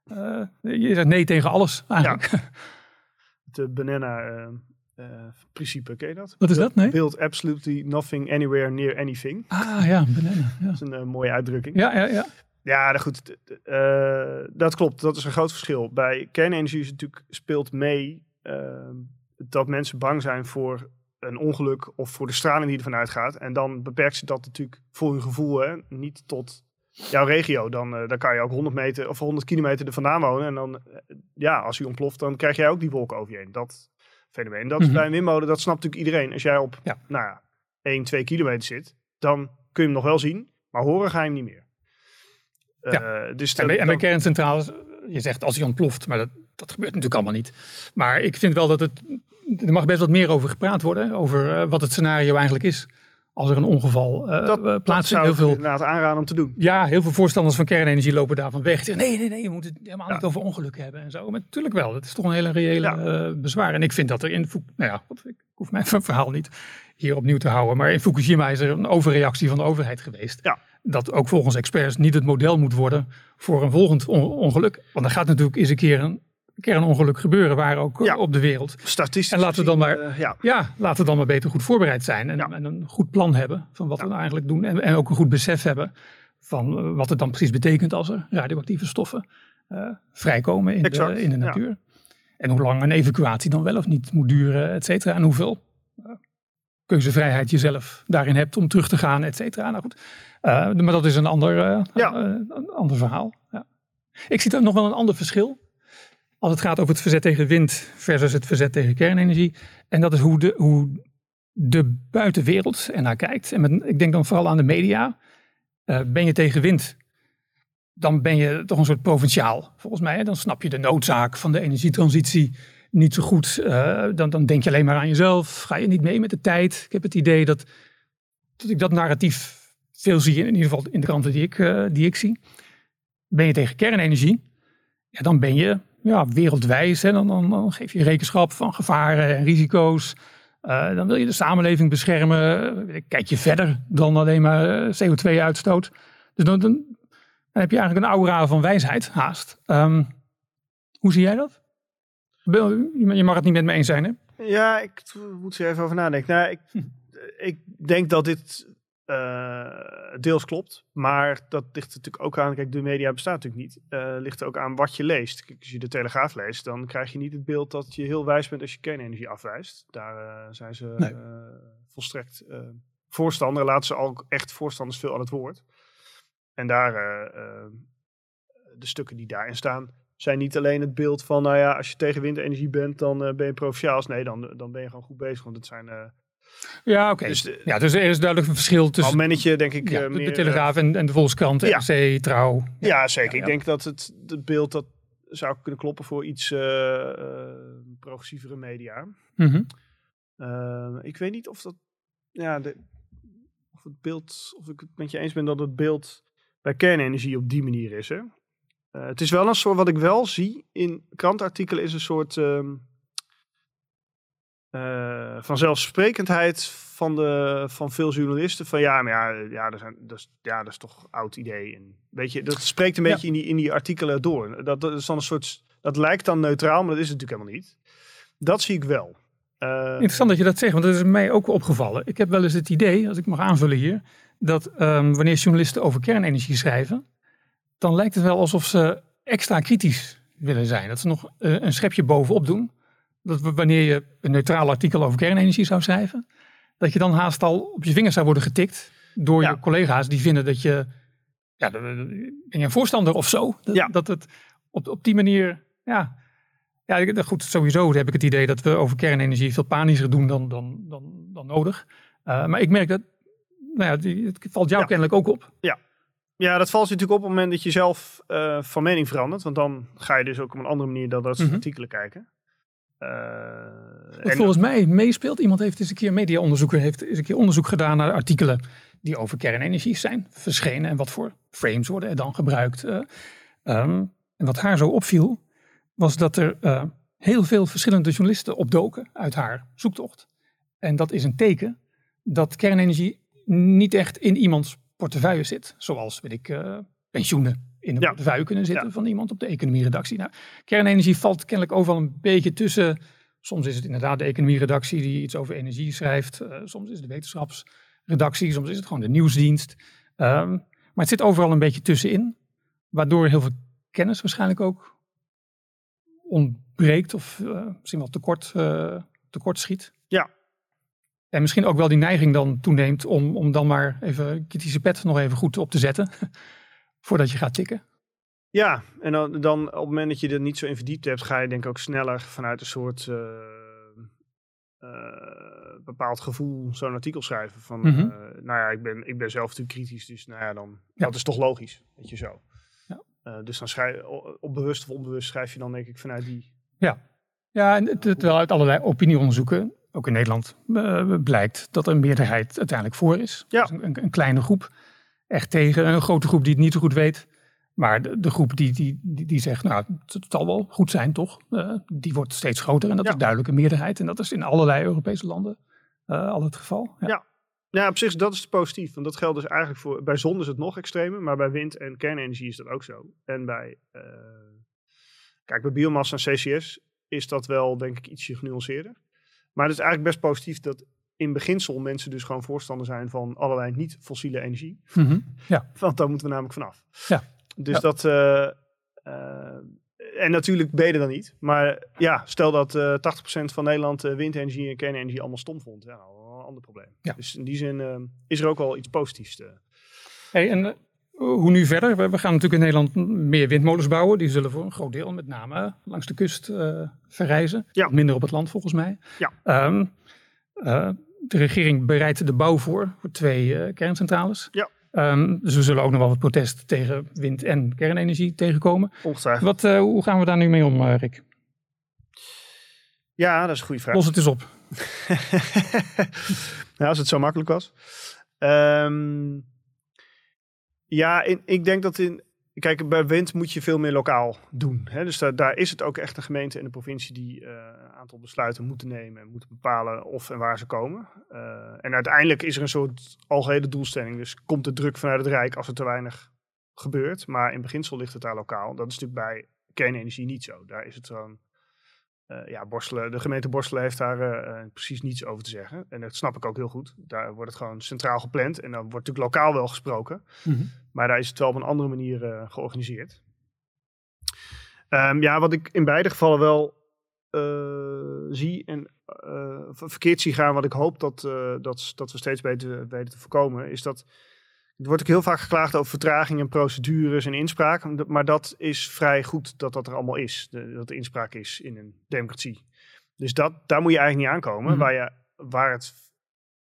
eh, je zegt nee tegen alles eigenlijk. Het eh, banana eh, eh, principe, ken je dat? Wat is dat? Nee? Build absolutely nothing anywhere near anything. Ah ja, banana. Ja, Dat is een mooie uitdrukking. ja, ja. ja. Ja, nou goed. eh, dat klopt. Dat is een groot verschil. Bij kernenergie is natuurlijk, speelt mee eh, dat mensen bang zijn voor een ongeluk of voor de straling die ervan uitgaat. En dan beperkt ze dat natuurlijk voor hun gevoel hè, niet tot jouw regio. Dan, eh, dan kan je ook 100 meter of 100 kilometer er vandaan wonen. En dan, ja, als hij ontploft, dan krijg jij ook die wolken over je heen. Dat fenomeen. Dat Mhm. bij een windmolen, dat snapt natuurlijk iedereen. Als jij op, Ja. nou ja, 1, 2 kilometer zit, dan kun je hem nog wel zien, maar horen ga je hem niet meer. Eh, dus En dan- bij, en bij kerncentrales, je zegt als hij ontploft, maar dat, dat gebeurt natuurlijk allemaal niet. Maar ik vind wel dat het, er mag best wat meer over gepraat worden, over eh, wat het scenario eigenlijk is als er een ongeval uh, dat, plaatsvindt. heel veel inderdaad aanraden om te doen. Ja, heel veel voorstanders van kernenergie lopen daarvan weg. Nee, nee, nee, je moet het helemaal niet over ongelukken hebben en zo. Maar natuurlijk wel, dat is toch een hele reële bezwaar. En ik vind dat er in, nou ja, ik hoef mijn verhaal niet hier opnieuw te houden. Maar in Fukushima is er een overreactie van de overheid geweest. Ja. Dat ook volgens experts niet het model moet worden voor een volgend ongeluk. Want er gaat natuurlijk eens een keer een kernongeluk gebeuren waar ook ja. op de wereld. Statistisch. En laten we dan maar, uh, ja. ja. laten we dan maar beter goed voorbereid zijn en, Ja. en een goed plan hebben van wat we nou eigenlijk doen en, en ook een goed besef hebben van eh, wat het dan precies betekent als er radioactieve stoffen eh, vrijkomen in Exact, de, in de natuur. En hoe lang een evacuatie dan wel of niet moet duren, et cetera. En hoeveel eh, keuzevrijheid je zelf daarin hebt om terug te gaan, et cetera. Nou goed, Eh, maar dat is een ander, eh, Ja. eh, een ander verhaal. Ja. Ik zie daar nog wel een ander verschil. Als het gaat over het verzet tegen wind versus het verzet tegen kernenergie. En dat is hoe de, hoe de buitenwereld ernaar kijkt. En met, ik denk dan vooral aan de media. Ben je tegen wind, dan ben je toch een soort provinciaal. Volgens mij, hè? dan snap je de noodzaak van de energietransitie niet zo goed. Eh, dan, dan denk je alleen maar aan jezelf. Ga je niet mee met de tijd. Ik heb het idee dat, dat ik dat narratief veel zie, in ieder geval in de kranten die ik, eh, die ik zie. Ben je tegen kernenergie, ja, dan ben je ja, wereldwijs. Hè? Dan, dan, dan geef je rekenschap van gevaren en risico's. Eh, dan wil je de samenleving beschermen. Kijk je verder dan alleen maar eh, CO2-uitstoot. Dus dan, dan, dan heb je eigenlijk een aura van wijsheid haast. Ehm, hoe zie jij dat? Je mag het niet met me eens zijn, hè? Ja, ik moet er even over nadenken. Nou, ik, Hm. ik denk dat dit eh, deels klopt. Maar dat ligt natuurlijk ook aan. Kijk, de media bestaat natuurlijk niet. Eh ligt er ook aan wat je leest. Kijk, als je de Telegraaf leest, dan krijg je niet het beeld dat je heel wijs bent als je kernenergie afwijst. Daar eh, zijn ze Nee. volstrekt voorstander. Laten ze ook echt voorstanders veel aan het woord. En daar, de stukken die daarin staan, zijn niet alleen het beeld van, nou ja, als je tegen windenergie bent, dan eh, ben je provinciaals. Nee, dan, dan ben je gewoon goed bezig. Want het zijn. eh Ja, oké. dus de, Ja, dus er is duidelijk een verschil tussen mannetje, denk ik. ja, eh, meer, de Telegraaf en, en de Volkskrant, ja. NRC, Trouw. ja, zeker. Ja. Ik denk dat het, het beeld dat zou kunnen kloppen voor iets progressievere media. Mhm. Ik weet niet of dat. Ja, de, of het beeld. Of ik het met je eens ben dat het beeld bij kernenergie op die manier is. Hè? Eh, het is wel een soort. Wat ik wel zie in krantartikelen is een soort. eh, vanzelfsprekendheid van, de, van veel journalisten. Van ja, maar ja, ja, dat, zijn, dat, is, ja, dat is toch een oud idee. En, weet je, dat spreekt een Ja. beetje in, die, in die artikelen door. Dat, dat is dan een soort. Dat lijkt dan neutraal, maar dat is het natuurlijk helemaal niet. Dat zie ik wel. Eh, Interessant dat je dat zegt, want dat is mij ook opgevallen. Ik heb wel eens het idee, als ik mag aanvullen hier, dat ehm, wanneer journalisten over kernenergie schrijven, dan lijkt het wel alsof ze extra kritisch willen zijn. Dat ze nog eh, een schepje bovenop doen. Dat we- wanneer je een neutraal artikel over kernenergie zou schrijven, dat je dan haast al op je vingers zou worden getikt door Ja. je collega's die vinden dat je, ja, ben je een voorstander of zo? Dat, Ja. dat het op, op die manier, ja, ja, ik- goed, sowieso heb ik het idee dat we over kernenergie veel panischer doen dan, dan, dan, dan nodig. Uh, maar ik merk dat, nou ja, die, het valt jou Ja. kennelijk ook op. Ja, dat valt je natuurlijk op op het moment dat je zelf eh, van mening verandert. Want dan ga je dus ook op een andere manier dan dat soort Mhm. artikelen kijken. Eh, en- volgens mij meespeelt, iemand heeft eens een keer, mediaonderzoeker heeft eens een keer onderzoek gedaan naar artikelen die over kernenergie zijn verschenen en wat voor frames worden er dan gebruikt. eh. Ehm, en wat haar zo opviel, was dat er heel veel verschillende journalisten opdoken uit haar zoektocht. En dat is een teken dat kernenergie niet echt in iemands portefeuille zit. Zoals, weet ik, eh, pensioenen in de Ja. portefeuille kunnen zitten Ja. van iemand op de economieredactie. Nou, kernenergie valt kennelijk overal een beetje tussen. Soms is het inderdaad de economieredactie die iets over energie schrijft. Eh, soms is het de wetenschapsredactie. Soms is het gewoon de nieuwsdienst. Ehm, maar het zit overal een beetje tussenin. Waardoor heel veel kennis waarschijnlijk ook ontbreekt. Of eh, misschien wel tekort, tekort schiet. Ja. En misschien ook wel die neiging dan toeneemt om, om dan maar even kritische pet nog even goed op te zetten. voordat je gaat tikken. Ja, en dan, dan op het moment dat je er niet zo in verdiept hebt, ga je denk ik ook sneller vanuit een soort eh, eh, bepaald gevoel zo'n artikel schrijven. Van, Mhm. eh, nou ja, ik ben, ik ben zelf natuurlijk kritisch, dus nou ja, dan, Ja. dat is toch logisch, weet je zo. Ja. Dus dan schrijf op bewust of onbewust schrijf je dan denk ik vanuit die... Ja, en het- terwijl uit allerlei opinieonderzoeken ook in Nederland uh, blijkt dat een meerderheid uiteindelijk voor is. Ja. Dus een, een, kleine groep echt tegen, een grote groep die het niet zo goed weet. Maar de, de groep die, die, die, die, zegt, nou, het, zal wel goed zijn, toch? Uh, die wordt steeds groter en dat is duidelijk een meerderheid. En dat is in allerlei Europese landen uh, al het geval. Ja. ja. Ja, op zich dat is positief. Want dat geldt dus eigenlijk voor... Bij zon is het nog extremer, maar bij wind en kernenergie is dat ook zo. En bij... Kijk, bij biomassa en CCS is dat wel, denk ik, ietsje genuanceerder. Maar het is eigenlijk best positief dat in beginsel mensen dus gewoon voorstander zijn van allerlei niet-fossiele energie. Mm -hmm. ja. Want daar moeten we namelijk vanaf. Ja. Dus ja. dat... Uh, uh, en natuurlijk ben je er dan niet. Maar ja, stel dat uh, 80% van Nederland windenergie en kernenergie allemaal stom vond. Ja, een ander probleem. Ja. Dus in die zin is er ook wel iets positiefs. Te... Hey, en hoe nu verder? We, gaan natuurlijk in Nederland meer windmolens bouwen. Die zullen voor een groot deel met name langs de kust verrijzen. Ja. Minder op het land volgens mij. Ja. Um, de regering bereidt de bouw voor, voor twee kerncentrales. Ja. Um, dus we zullen ook nog wel wat protest tegen wind- en kernenergie tegenkomen. Ongetwijfeld. Wat, uh, hoe gaan we daar nu mee om, uh, Rick? Ja, dat is een goede vraag. Los het eens op. nou, als het zo makkelijk was. Um, ja, in, ik denk dat in... Kijk, bij wind moet je veel meer lokaal doen. Hè? Dus daar, daar is het ook echt de gemeente en de provincie die uh, een aantal besluiten moeten nemen en moeten bepalen of en waar ze komen. Uh, en uiteindelijk is er een soort algehele doelstelling. Dus komt de druk vanuit het Rijk als er te weinig gebeurt. Maar in beginsel ligt het daar lokaal. Dat is natuurlijk bij kernenergie niet zo. Daar is het zo'n. Uh, ja, Borselen, de gemeente Borselen heeft daar uh, precies niets over te zeggen. En dat snap ik ook heel goed. Daar wordt het gewoon centraal gepland. En dan wordt natuurlijk lokaal wel gesproken. Mm -hmm. Maar daar is het wel op een andere manier uh, georganiseerd. Um, ja, wat ik in beide gevallen wel zie en verkeerd zie gaan, wat ik hoop dat, dat, dat we steeds beter weten te voorkomen, is dat er wordt ook heel vaak geklaagd over vertraging en procedures en inspraak. Maar dat is vrij goed dat dat er allemaal is. De, dat er inspraak is in een democratie. Dus dat, daar moet je eigenlijk niet aankomen. Mhm. Waar, je, waar het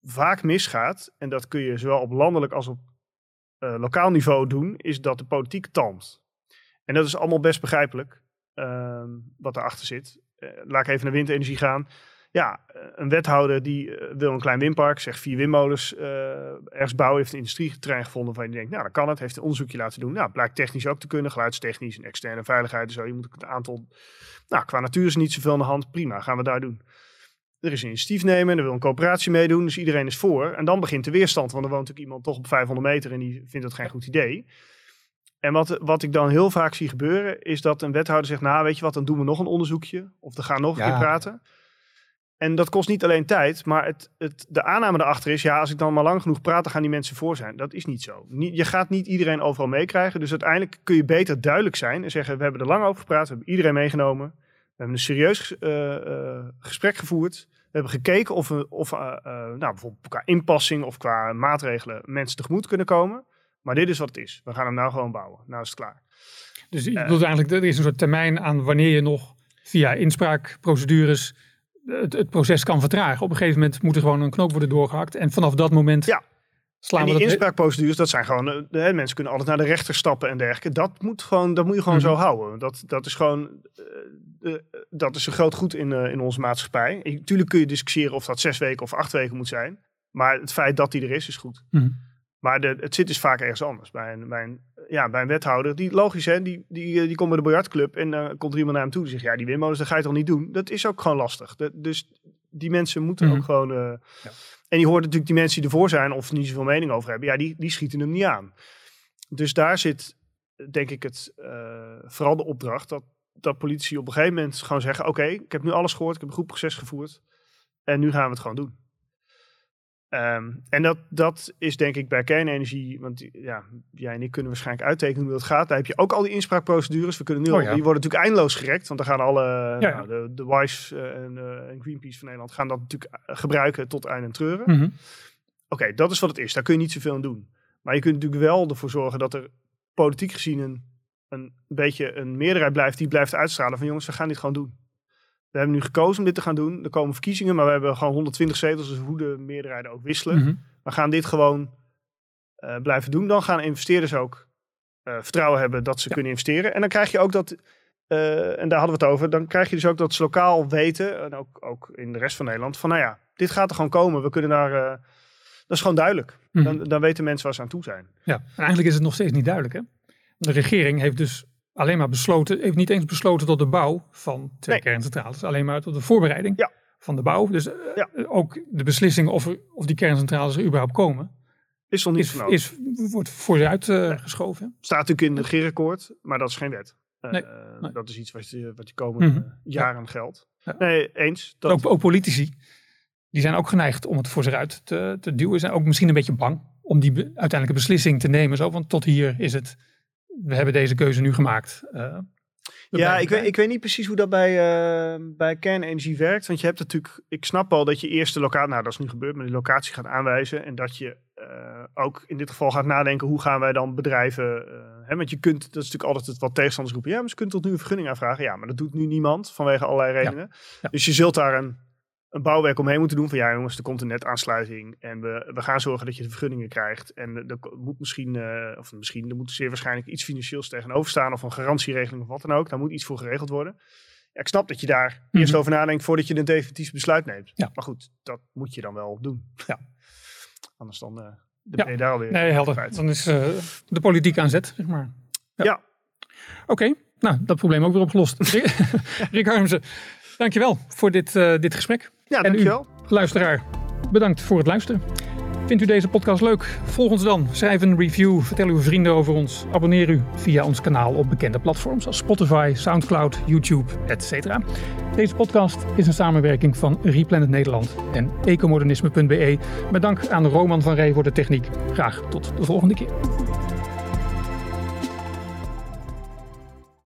vaak misgaat, en dat kun je zowel op landelijk als op uh, lokaal niveau doen, is dat de politiek talmt. En dat is allemaal best begrijpelijk, uh, wat erachter zit. Uh, laat ik even naar windenergie gaan ja, een wethouder die uh, wil een klein windpark, zegt vier windmolens uh, ergens bouwen, heeft een industrieterrein gevonden waarvan je denkt, nou, dat kan het, heeft een onderzoekje laten doen. Nou, blijkt technisch ook te kunnen, geluidstechnisch en externe veiligheid en zo. Je moet het aantal, nou, qua natuur is niet zoveel aan de hand, prima, gaan we daar doen. Er is een initiatief nemen, er wil een coöperatie meedoen, dus iedereen is voor. En dan begint de weerstand, want er woont natuurlijk iemand toch op 500 meter en die vindt dat geen goed idee. En wat, wat ik dan heel vaak zie gebeuren, is dat een wethouder zegt, nou, weet je wat, dan doen we nog een onderzoekje. Of we gaan nog een Ja. keer praten. En dat kost niet alleen tijd, maar het, het, de aanname erachter is, ja, als ik dan maar lang genoeg praat, dan gaan die mensen voor zijn. Dat is niet zo. Je gaat niet iedereen overal meekrijgen. Dus uiteindelijk kun je beter duidelijk zijn en zeggen, we hebben er lang over gepraat, we hebben iedereen meegenomen. We hebben een serieus uh, uh, gesprek gevoerd. We hebben gekeken of we of, uh, nou, bijvoorbeeld qua inpassing of qua maatregelen mensen tegemoet kunnen komen. Maar dit is wat het is. We gaan hem nou gewoon bouwen. Nou is het klaar. Dus je Eh. bedoelt eigenlijk, er is een soort termijn aan wanneer je nog via inspraakprocedures het, het proces kan vertragen. Op een gegeven moment moet er gewoon een knoop worden doorgehakt. En vanaf dat moment Ja. slaan en we die dat... inspraakprocedures, dat zijn gewoon, eh, de, mensen kunnen altijd naar de rechter stappen en dergelijke. Dat moet, gewoon, dat moet je gewoon Mhm. zo houden. Dat, dat is gewoon, eh, eh, dat is een groot goed in, in onze maatschappij. En Tuurlijk kun je discussiëren of dat zes weken of acht weken moet zijn. Maar het feit dat die er is, is goed. Mhm. Maar de, het zit dus vaak ergens anders. Bij een, bij een, ja, bij een wethouder, die logisch hè, die, die, eh, die komt bij de biljartclub en dan komt er iemand naar hem toe die zegt, ja die windmolens, dat ga je toch niet doen? Dat is ook gewoon lastig. Dat, dus die mensen moeten Mhm. ook gewoon... eh, En je hoort natuurlijk die mensen die ervoor zijn of niet zoveel mening over hebben, ja die, die schieten hem niet aan. Dus daar zit denk ik het, eh, vooral de opdracht dat, dat politici op een gegeven moment gewoon zeggen, oké, ik heb nu alles gehoord, ik heb een goed proces gevoerd en nu gaan we het gewoon doen. Ehm, en dat, dat is denk ik bij kernenergie, want ja, jij en ik kunnen waarschijnlijk uittekenen hoe dat gaat. Daar heb je ook al die inspraakprocedures. We kunnen nu Oh al, ja. die worden natuurlijk eindeloos gerekt, want dan gaan alle, ja. nou, de, de WISE eh, en, eh, en Greenpeace van Nederland gaan dat natuurlijk eh, gebruiken tot eind en treuren. Mhm. Oké, dat is wat het is. Daar kun je niet zoveel aan doen. Maar je kunt natuurlijk wel ervoor zorgen dat er politiek gezien een, een beetje een meerderheid blijft die blijft uitstralen van jongens, we gaan dit gewoon doen. We hebben nu gekozen om dit te gaan doen. Er komen verkiezingen, maar we hebben gewoon 120 zetels, dus hoe de meerderheden ook wisselen. Mhm. We gaan dit gewoon eh, blijven doen. Dan gaan investeerders ook eh, vertrouwen hebben dat ze Ja. kunnen investeren. En dan krijg je ook dat eh, en daar hadden we het over, dan krijg je dus ook dat ze lokaal weten, en ook, ook in de rest van Nederland, van nou ja, dit gaat er gewoon komen. We kunnen daar, dat is gewoon duidelijk. Mhm. Dan, dan weten mensen waar ze aan toe zijn. Ja, en eigenlijk is het nog steeds niet duidelijk. Hè? De regering heeft dus alleen maar besloten, heeft niet eens besloten tot de bouw van twee Nee. kerncentrales. Alleen maar tot de voorbereiding Ja. van de bouw. Dus eh, Ja. ook de beslissing of, er, of die kerncentrales er überhaupt komen, Is nog niet is, is, wordt vooruit eh, geschoven. Staat natuurlijk in het regeerakkoord, maar dat is geen wet. Eh, Nee, eh, nee. Dat is iets wat je, wat je komende Mhm. eh, jaren geldt. Ja. Nee, eens. Dat, Ook, ook politici, die zijn ook geneigd om het voor zich uit te, te duwen. Zijn ook misschien een beetje bang om die be- uiteindelijke beslissing te nemen. Zo, want tot hier is het, we hebben deze keuze nu gemaakt. Eh, Ja, ik weet, ik weet niet precies hoe dat bij, eh, bij kernenergie werkt. Want je hebt natuurlijk, ik snap al dat je eerst de locatie, nou dat is nu gebeurd, maar de locatie gaat aanwijzen. En dat je eh, ook in dit geval gaat nadenken, hoe gaan wij dan bedrijven, hè, want je kunt, dat is natuurlijk altijd het wat tegenstanders roepen. Ja, maar ze kunnen tot nu een vergunning aanvragen. Ja, maar dat doet nu niemand vanwege allerlei redenen. Ja. Dus je zult daar een, een bouwwerk omheen moeten doen van ja jongens, er komt een netaansluiting en we, we gaan zorgen dat je de vergunningen krijgt. En er moet misschien, eh, of misschien, er moet zeer waarschijnlijk iets financieels tegenover staan of een garantieregeling of wat dan ook. Daar moet iets voor geregeld worden. Ja, ik snap dat je daar Mhm. eerst over nadenkt voordat je een definitief besluit neemt. Ja. Maar goed, dat moet je dan wel doen. Ja. Anders dan eh, Ja. ben je daar alweer. Nee, helder. kwijt. Dan is eh, de politiek aan zet, zeg maar. Ja. Oké, nou, dat probleem ook weer opgelost. Rick, Harmsen, dankjewel voor dit, dit gesprek. Ja, En u? dankjewel. Luisteraar, bedankt voor het luisteren. Vindt u deze podcast leuk? Volg ons dan. Schrijf een review. Vertel uw vrienden over ons. Abonneer u via ons kanaal op bekende platforms als Spotify, Soundcloud, YouTube, etc. Deze podcast is een samenwerking van Replanet Nederland en ecomodernisme.be. Met dank aan Roman van Ree voor de techniek. Graag tot de volgende keer.